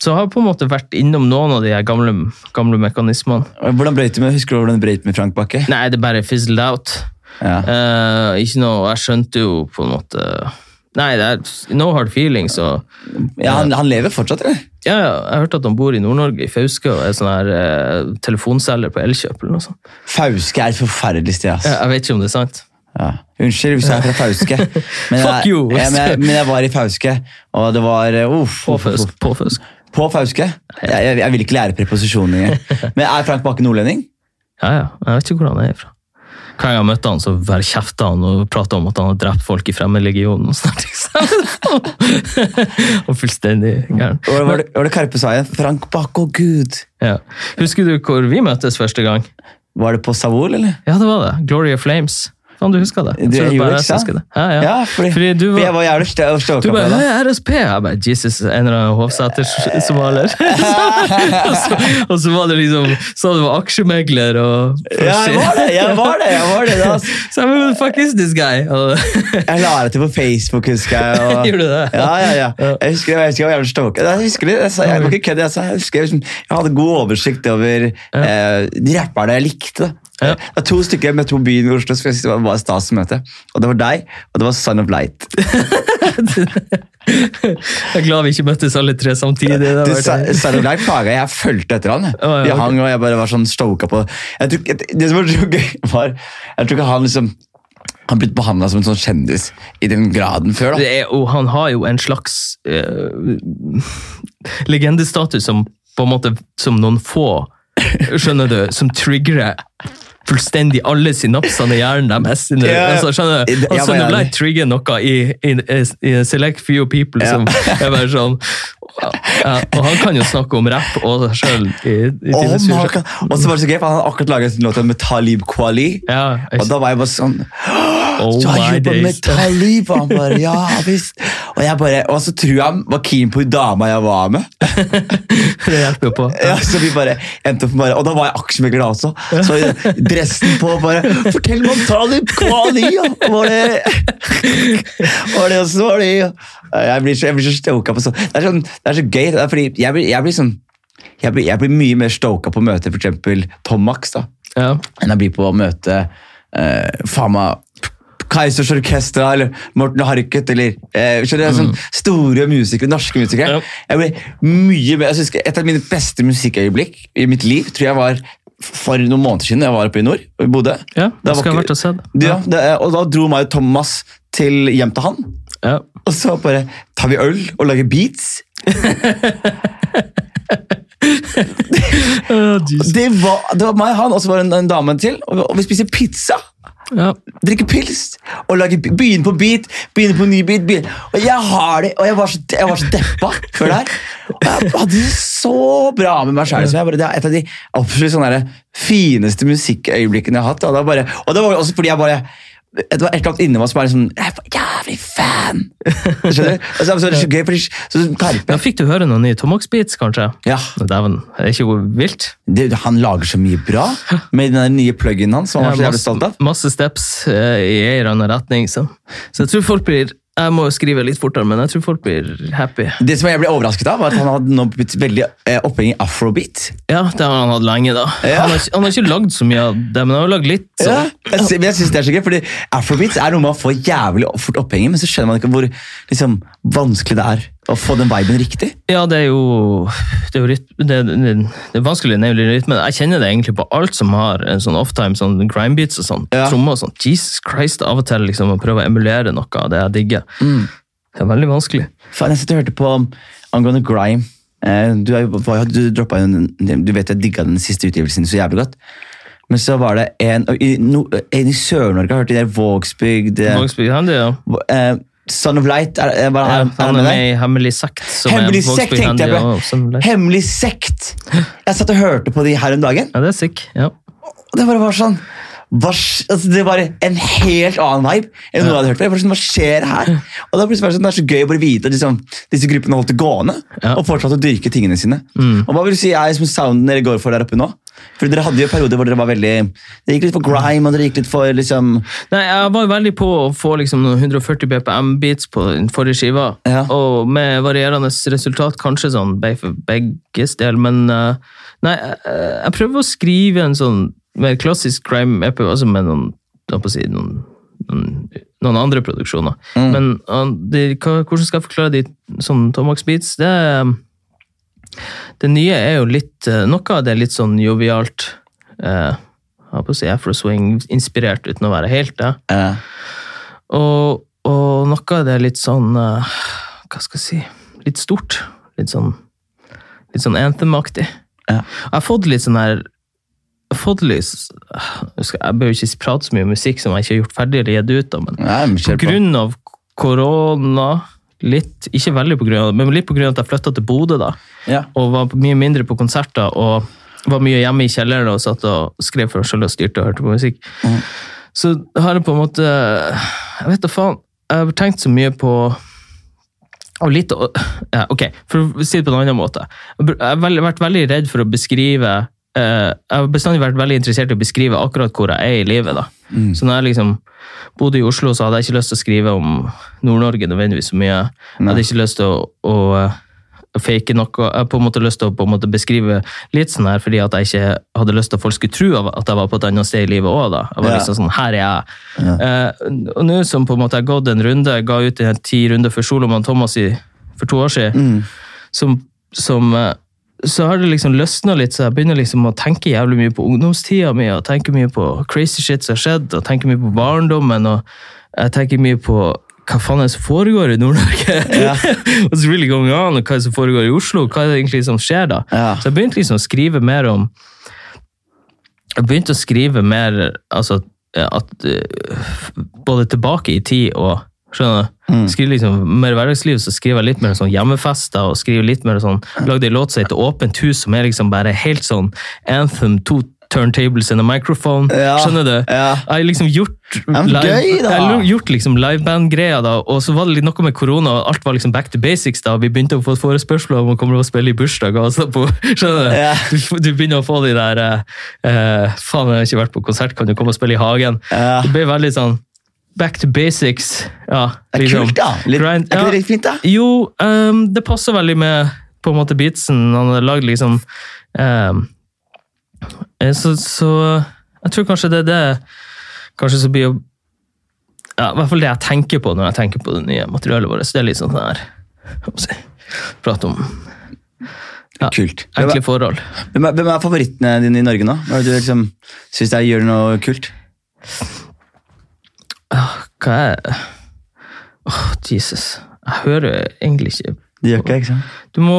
så har jeg på en måte vært innom noen av de gamle, gamle mekanismene. Hvordan brøyt du med, Husker du hvordan du brøyt med Frank Bakke? Nei, det bare fizzled out. Ja. Uh, ikke noe, Jeg skjønte jo på en måte Nei, det er no hard feelings. Og, Ja, han, han lever fortsatt, eller? ja, ja, jeg har hørt at han bor i Nord-Norge, i Fauske, og er sånn her eh, telefonselger på Elkjøp. eller noe sånt. Fauske er et forferdelig sted. ass. Jeg, jeg vet ikke om det er sant. Ja. Unnskyld hvis jeg er fra Fauske. [laughs] Men Fuck jeg, you. Men, jeg, men jeg var i Fauske, og det var uh, uff, På uff, På Fauske. På Fauske? Jeg, jeg, jeg vil ikke lære preposisjoner. [laughs] Men er Frank Bakke nordlending? Ja, ja. Jeg vet ikke hvor han er fra. Hver gang jeg møtte han, så bare kjefta han og prata om at han hadde drept folk i Fremmedlegionen. og sånt. Og [laughs] fullstendig gæren. Var, var, det, var det Karpe sa igjen? Frank Bakko, gud. Ja. Husker du hvor vi møttes første gang? Var det på Savol, eller? Ja, det var det. Gloria Flames. Faen, du husker det? Det er bare jeg som ja. husker det. Ja, ja. Ja, fordi, Fordi du var, jeg var, jævlig du ståka på bare det. da. «Hei, RSP! Jeg bare, Jesus, en eller annen Hovseter-somalier. [laughs] og, så- og så var det liksom Så du var aksjemegler og Ja, jeg var det! jeg var det, jeg var det da. [laughs] Så jeg bare, fuck is this guy? Jeg la det til på Facebook, husker jeg. Og... [laughs] Gjorde du det? Ja, ja, ja. Jeg husker jeg, husker jeg var jævlig ståka. Jeg husker det, jeg, jeg, jeg, jeg, jeg, jeg, jeg, liksom, jeg hadde god oversikt over eh, de rapperne jeg likte. Ja. Det var to stykker jeg møtte på byen i Oslo, så jeg var bare stas å møte. Og det var deg, og det var Son of Light. [laughs] jeg er glad vi ikke møttes alle tre samtidig. Det Du, Son of Light plaga jeg. Fulgte etter han. jeg. Ja, Vi hang, okay. og jeg bare var sånn stoka på jeg tror, Det som var så gøy, var Jeg tror ikke han liksom han blitt behandla som en sånn kjendis i den graden før. da. Det er, og han har jo en slags uh, legendestatus som på en måte som noen få, skjønner du, som triggerer fullstendig alle synapsene i hjernen deres. Sine, altså, skjønner du? Altså, det ble jeg trigger noe i, i, i select few people Ja. som er bare sånn ja, Og han kan jo snakke om rapp og seg sjøl Og så var det så gøy, for han hadde akkurat laget en låt med Talib Kwali. Ja, Og da var jeg bare sånn oh har my jobba med. Talib! Og han bare, ja visst. Og, jeg bare, og så tror jeg han var keen på dama jeg var med. [laughs] Det hjelper jo på. Ja, så vi bare endte opp bare, Og da var jeg aksjemegler da også. Så dressen på bare Fortell meg om Talib Kwali! Ja. Var det [laughs] Var det også var det. Jeg blir så, jeg blir så stoka på sånn. Det er, sånn, det er så gøy. Det er fordi jeg blir, jeg blir sånn jeg blir, jeg blir mye mer stoka på å møte f.eks. Tom Max da, Ja. enn jeg blir på å møte eh, faen meg Kaizers Orkestra eller Morten Harket eller eh, skjønner mm. sånn store musikere, norske musikere. Ja. Jeg ble mye mer, jeg husker Et av mine beste musikkøyeblikk i mitt liv tror jeg var for noen måneder siden jeg var oppe i nord og bodde. Ja, Da skal ikke- vært og sett. Ja, det, og da dro meg og Thomas til hjem til han. Ja. Og så bare tar vi øl og lager beats. [laughs] oh, Det var, det var meg han, og så var det en, en dame til. Og vi, og vi spiser pizza. Ja. drikke pils og lage, begynne på beat, begynne på ny beat. Begynne. Og jeg har det, og jeg var så, jeg var så deppa før det her. Og jeg hadde det så bra med meg sjøl. Det er et av de absolutt sånne fineste musikkøyeblikkene jeg har hatt. Og det, bare, og det var også fordi jeg bare det var et eller annet inni meg som var sånn Jeg bare jævlig fan! [laughs] Skjønner du? Så, så er så gøy, fordi så, Karpe Ja, fikk du høre noen nye Tomox Beats, kanskje? ja, Dæven, det er ikke vilt? det, Han lager så mye bra med den nye pluginen hans, som han var så Ja, jævlig stolt av. Masse steps eh, i en eller annen retning. Så. så jeg tror folk blir Jeg må jo skrive litt fortere, men jeg tror folk blir happy. Det som jeg ble overrasket av, var at han hadde nå blitt veldig opphengig i afrobeat. Ja, det har han hatt lenge, da. Ja. Han, har, han har ikke lagd så mye av det, men han har lagd litt. Ja, sånn. jeg, men jeg synes det er så gøy, fordi Afrobeat er noe man får jævlig fort opphengig i, men så skjønner man ikke hvor liksom, vanskelig det er å få den viben riktig. Ja, det er jo Det er, jo ryt, det, det, det er vanskelig å nevne rytmen. Jeg kjenner det egentlig på alt som har en sånn offtime, sånn grindbeats og sånn. Ja. Trommer og sånn. Jesus Christ, av og til liksom å prøve å emulere noe av det jeg digger. Mm. Det er veldig vanskelig. Faen, jeg satt og hørte på um, angående grime. Eh, du, du, droppet du vet jeg digga den siste utgivelsen så jævlig godt. Men så var det en, en i Sør-Norge, har hørt de der Vågsbygd eh, Vågsbygd ja. Son of Light, er, er, er, Ja, han, er med i Hemmelig sekt. Hemmelig sekt, tenkte jeg på. Hemmelig sekt! Jeg satt og hørte på de her om dagen. Ja, det er sick. Ja. Og det bare var sånn hva, altså det var en helt annen vibe enn noe jeg hadde hørt før. Sånn, Hva skjer her? Og da plutselig var Det sånn, det er så gøy å bare vite at liksom, disse gruppene holdt det gående Ja. og fortsatte å dyrke tingene sine. Og Hva vil du si er som sounden dere går for der oppe nå? For Dere hadde jo perioder hvor dere var veldig Dere gikk litt for grime og dere gikk litt for liksom Nei, Jeg var veldig på å få liksom 140 BPM-beats på den forrige skiva. Ja. Og med varierende resultat, kanskje sånn be- for begges del, men eh, Nei, jeg, jeg prøver å skrive en sånn mer klassisk crime epic, altså med noen, si, noen, noen, andre produksjoner. Men de, hvordan skal jeg forklare de sånn Tomax Beats? Det det nye er jo litt eh, Noe av det er litt sånn jovialt. Eh, jeg holdt på å si Afro-swing-inspirert, uten å være helt det. eh, Og, og noe av det er litt sånn eh, Hva skal jeg si Litt stort. Litt sånn Litt sånn anthem-aktig. Ja. Jeg har fått litt sånn her fått litt Jeg bør jo ikke prate så mye om musikk som jeg ikke har gjort ferdig eller gitt ut, da, men Nei, men på grunn av korona Litt, ikke veldig på grunn av det, men litt på grunn av at jeg flytta til Bodø, da. Ja. Og var mye mindre på konserter, og var mye hjemme i kjelleren og satt og skrev for meg selv og styrte og hørte på musikk. Mm. Så har jeg på en måte Jeg vet da faen. Jeg har tenkt så mye på og litt, ja, ok, For å si det på en annen måte. Jeg har vært veldig redd for å beskrive Jeg har bestandig vært veldig interessert i å beskrive akkurat hvor jeg er i livet. da. Mm. Så når jeg liksom bodde i Oslo, så hadde jeg ikke lyst til å skrive om Nord-Norge nødvendigvis så mye. Jeg hadde ikke lyst til å, å, eh, fake noe. Jeg hadde på en måte lyst til å på en måte beskrive litt sånn her, fordi at jeg ikke hadde lyst til at folk skulle tro at jeg var på et annet sted i livet òg. Jeg var Ja. liksom sånn, her er jeg. Ja. Eh, og nå som på en måte jeg har gått en runde, jeg ga ut en ti runder for Solomon Thomas i, for to år siden, Mm. som, som eh, så har det liksom løsna litt, så jeg begynner liksom å tenke jævlig mye på ungdomstida mi, og tenke mye på crazy shit som har skjedd, og tenke mye på barndommen, og jeg tenker mye på hva faen er det som foregår i Nord-Norge? Ja. What's really going on, og hva er det som foregår i Oslo? Hva er det egentlig som skjer da? Ja. Så jeg begynte liksom å skrive mer om Jeg begynte å skrive mer altså, at eh, Både tilbake i tid og Skjønner du? Mm. Skriver liksom mer hverdagsliv, så skriver jeg litt mer sånn hjemmefester og skriver litt mer sånn Lagde en låt som heter Åpent hus, som er liksom bare helt sånn anthem, to turntables and a microphone. Ja, Skjønner du? ja. Jeg har liksom gjort live, gjort liksom liveband-greia, da, og så var det litt noe med korona, og alt var liksom back to basics. da, Vi begynte å få forespørsler om å komme og spille i bursdager. Altså, på, [laughs] skjønner Du Ja. du, du begynner å få de der eh, eh, Faen, jeg har ikke vært på konsert, kan du komme og spille i hagen? Det ble veldig sånn back to basics. Ja, Det er liksom. kult, da. Litt, er ikke det litt fint, da? Jo, um, det passer veldig med på en måte beatsen. Han har lagd liksom ehm, eh, så, så jeg tror kanskje det er det Kanskje så blir ja, I hvert fall det jeg tenker på når jeg tenker på det nye materialet vårt. Så det er litt sånn her si, Prate om ja, Kult. Enkle forhold. hvem er, hvem er favorittene dine i Norge nå? Hva er det du liksom syns gjør noe kult? Hva er Åh, Jesus. Jeg hører egentlig ikke Det gjør ikke jeg, ikke sant? Du må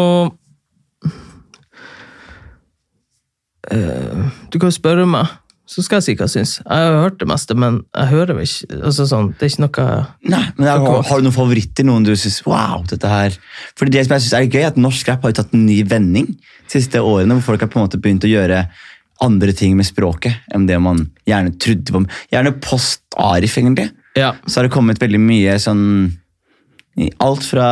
uh, Du kan jo spørre meg, så skal jeg si hva jeg syns. Jeg har hørt det meste, men jeg hører vel ikke altså sånn, Det er ikke noe Nei, men har, har du noen favoritter? Noen du synes, wow, dette her... Fordi det som jeg synes er gøy, er at norsk rap har tatt en ny vending de siste årene, hvor folk har på en måte begynt å gjøre andre ting med språket enn det man gjerne trodde på. Gjerne post-Arif, egentlig. Ja. Så har det kommet veldig mye sånn Alt fra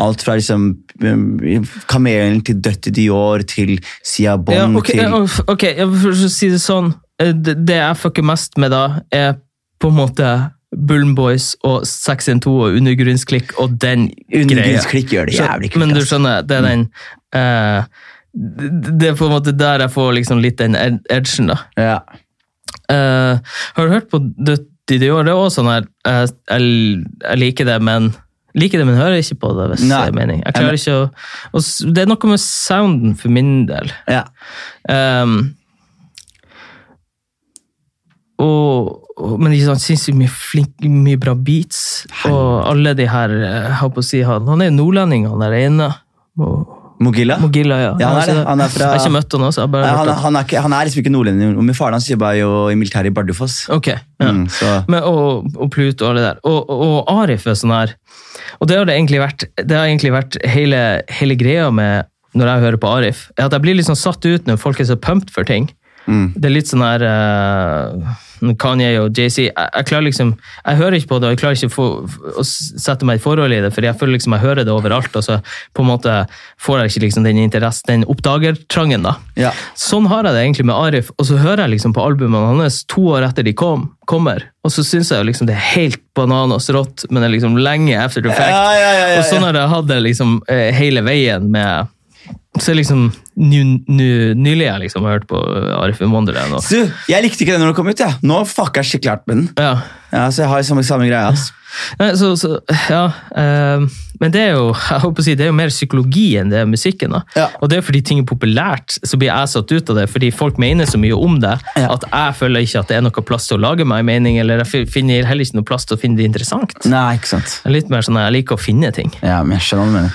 Alt fra liksom um, Kamelen til Døtte Dior til Sia Bong ja okay, til ja, ok, for å si det sånn. eh, Det, jeg fucker mest med da, er på en måte Bullen Boys og 612 og Undergrunnsklikk og den greia. Undergrunnsklikk gjør det jævlig kult. Men du skjønner, det er den mm. det, det er på en måte der jeg får liksom litt den ed- edgen, da. Ja. Uh, har du hørt på Dødt i det år? Det er også sånn her eh, jeg, jeg liker det, men liker det, men hører ikke på det, hvis Nei. det er mening. Jeg klarer ikke å og Det er noe med sounden for min del. ja. Um, og, og, men ikke sant, sinnssykt mye, flink, mye bra beats. Og alle de her jeg håper å si, Han, han er jo nordlending, han der ene. Mo- Mogilla? Mogilla, ja. Ja, han er. Han er fra- Jeg har ikke møtt han også. Bare Nei, han, han. er ikke, han er liksom ikke nordlending, men faren hans jobba jo i militæret i Bardufoss. Ok, ja. Mm, Men, og, og Pluto og det der. Og, og, Arif er sånn her Og det har det egentlig vært, det har egentlig vært hele, hele greia med når jeg hører på Arif, er at jeg blir sånn satt ut når folk er så pumped for ting. Mm. Det er litt sånn her uh, Kanye og JC. Jeg, jeg klarer liksom Jeg hører ikke på det, og jeg klarer ikke få, å sette meg i forhold i det, for jeg føler liksom jeg hører det overalt, og så på en måte får jeg ikke liksom den interesse, den oppdagertrangen, da. Ja. Sånn har jeg det egentlig med Arif, og så hører jeg liksom på albumene hans to år etter de kom, kommer, og så syns jeg liksom det er helt bananas rått, men det er liksom lenge after the fact. Ja, ja, ja, ja, Og sånn har jeg hatt det liksom eh, hele veien med Så liksom ny- ny- nylig har jeg liksom hørt på Arif i Wonderland. Og, Du, jeg likte ikke den når den kom ut. Ja. Nå fucka jeg skikkelig hardt med den. ja. Ja, så jeg har samme, samme greia. Altså. Nei, så, så, ja, eh, men det er jo [laughs] jeg håper å si, det er jo mer psykologi enn det er musikken. da. Ja. Og det er fordi ting er populært, så blir jeg satt ut av det. Fordi folk mener så mye om det Ja. at jeg føler ikke at det er noe plass til å lage meg en mening, eller jeg finner heller ikke noe plass til å finne det interessant. Nei, ikke sant. Er litt mer sånn, jeg liker å finne ting. Ja, men jeg skjønner hva.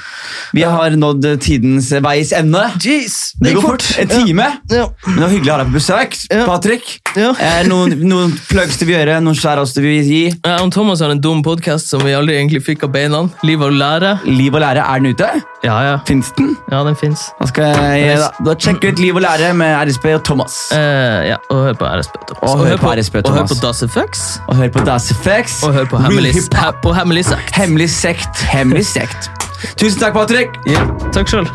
Vi har nådd tidens veis ende. Jeez, Det går fort. En time. Ja. Men det var hyggelig å ha deg på besøk. Patrick, Ja. Eh, noen, noen plugs du vil gjøre? Noen shoutouts du vil gi? Ja, og Thomas har en dum podkast som vi aldri egentlig fikk av beina. Liv og lære. Liv og lære, er den ute? Ja, ja. Fins den? Ja, den fins. Da skal jeg da, da sjekke ut Liv og lære med RSB og Thomas. Eh, ja, og hør på RSP Thomas. Og hør på RSP, Og hør på Das Effects. Og hør på Das Effects. Og hør på Hemmelig, he, på hemmelig Sekt. Hemmelig sekt. [laughs] Hemmelig sekt. Tusen takk, Patrick. Yeah. takk sjøl.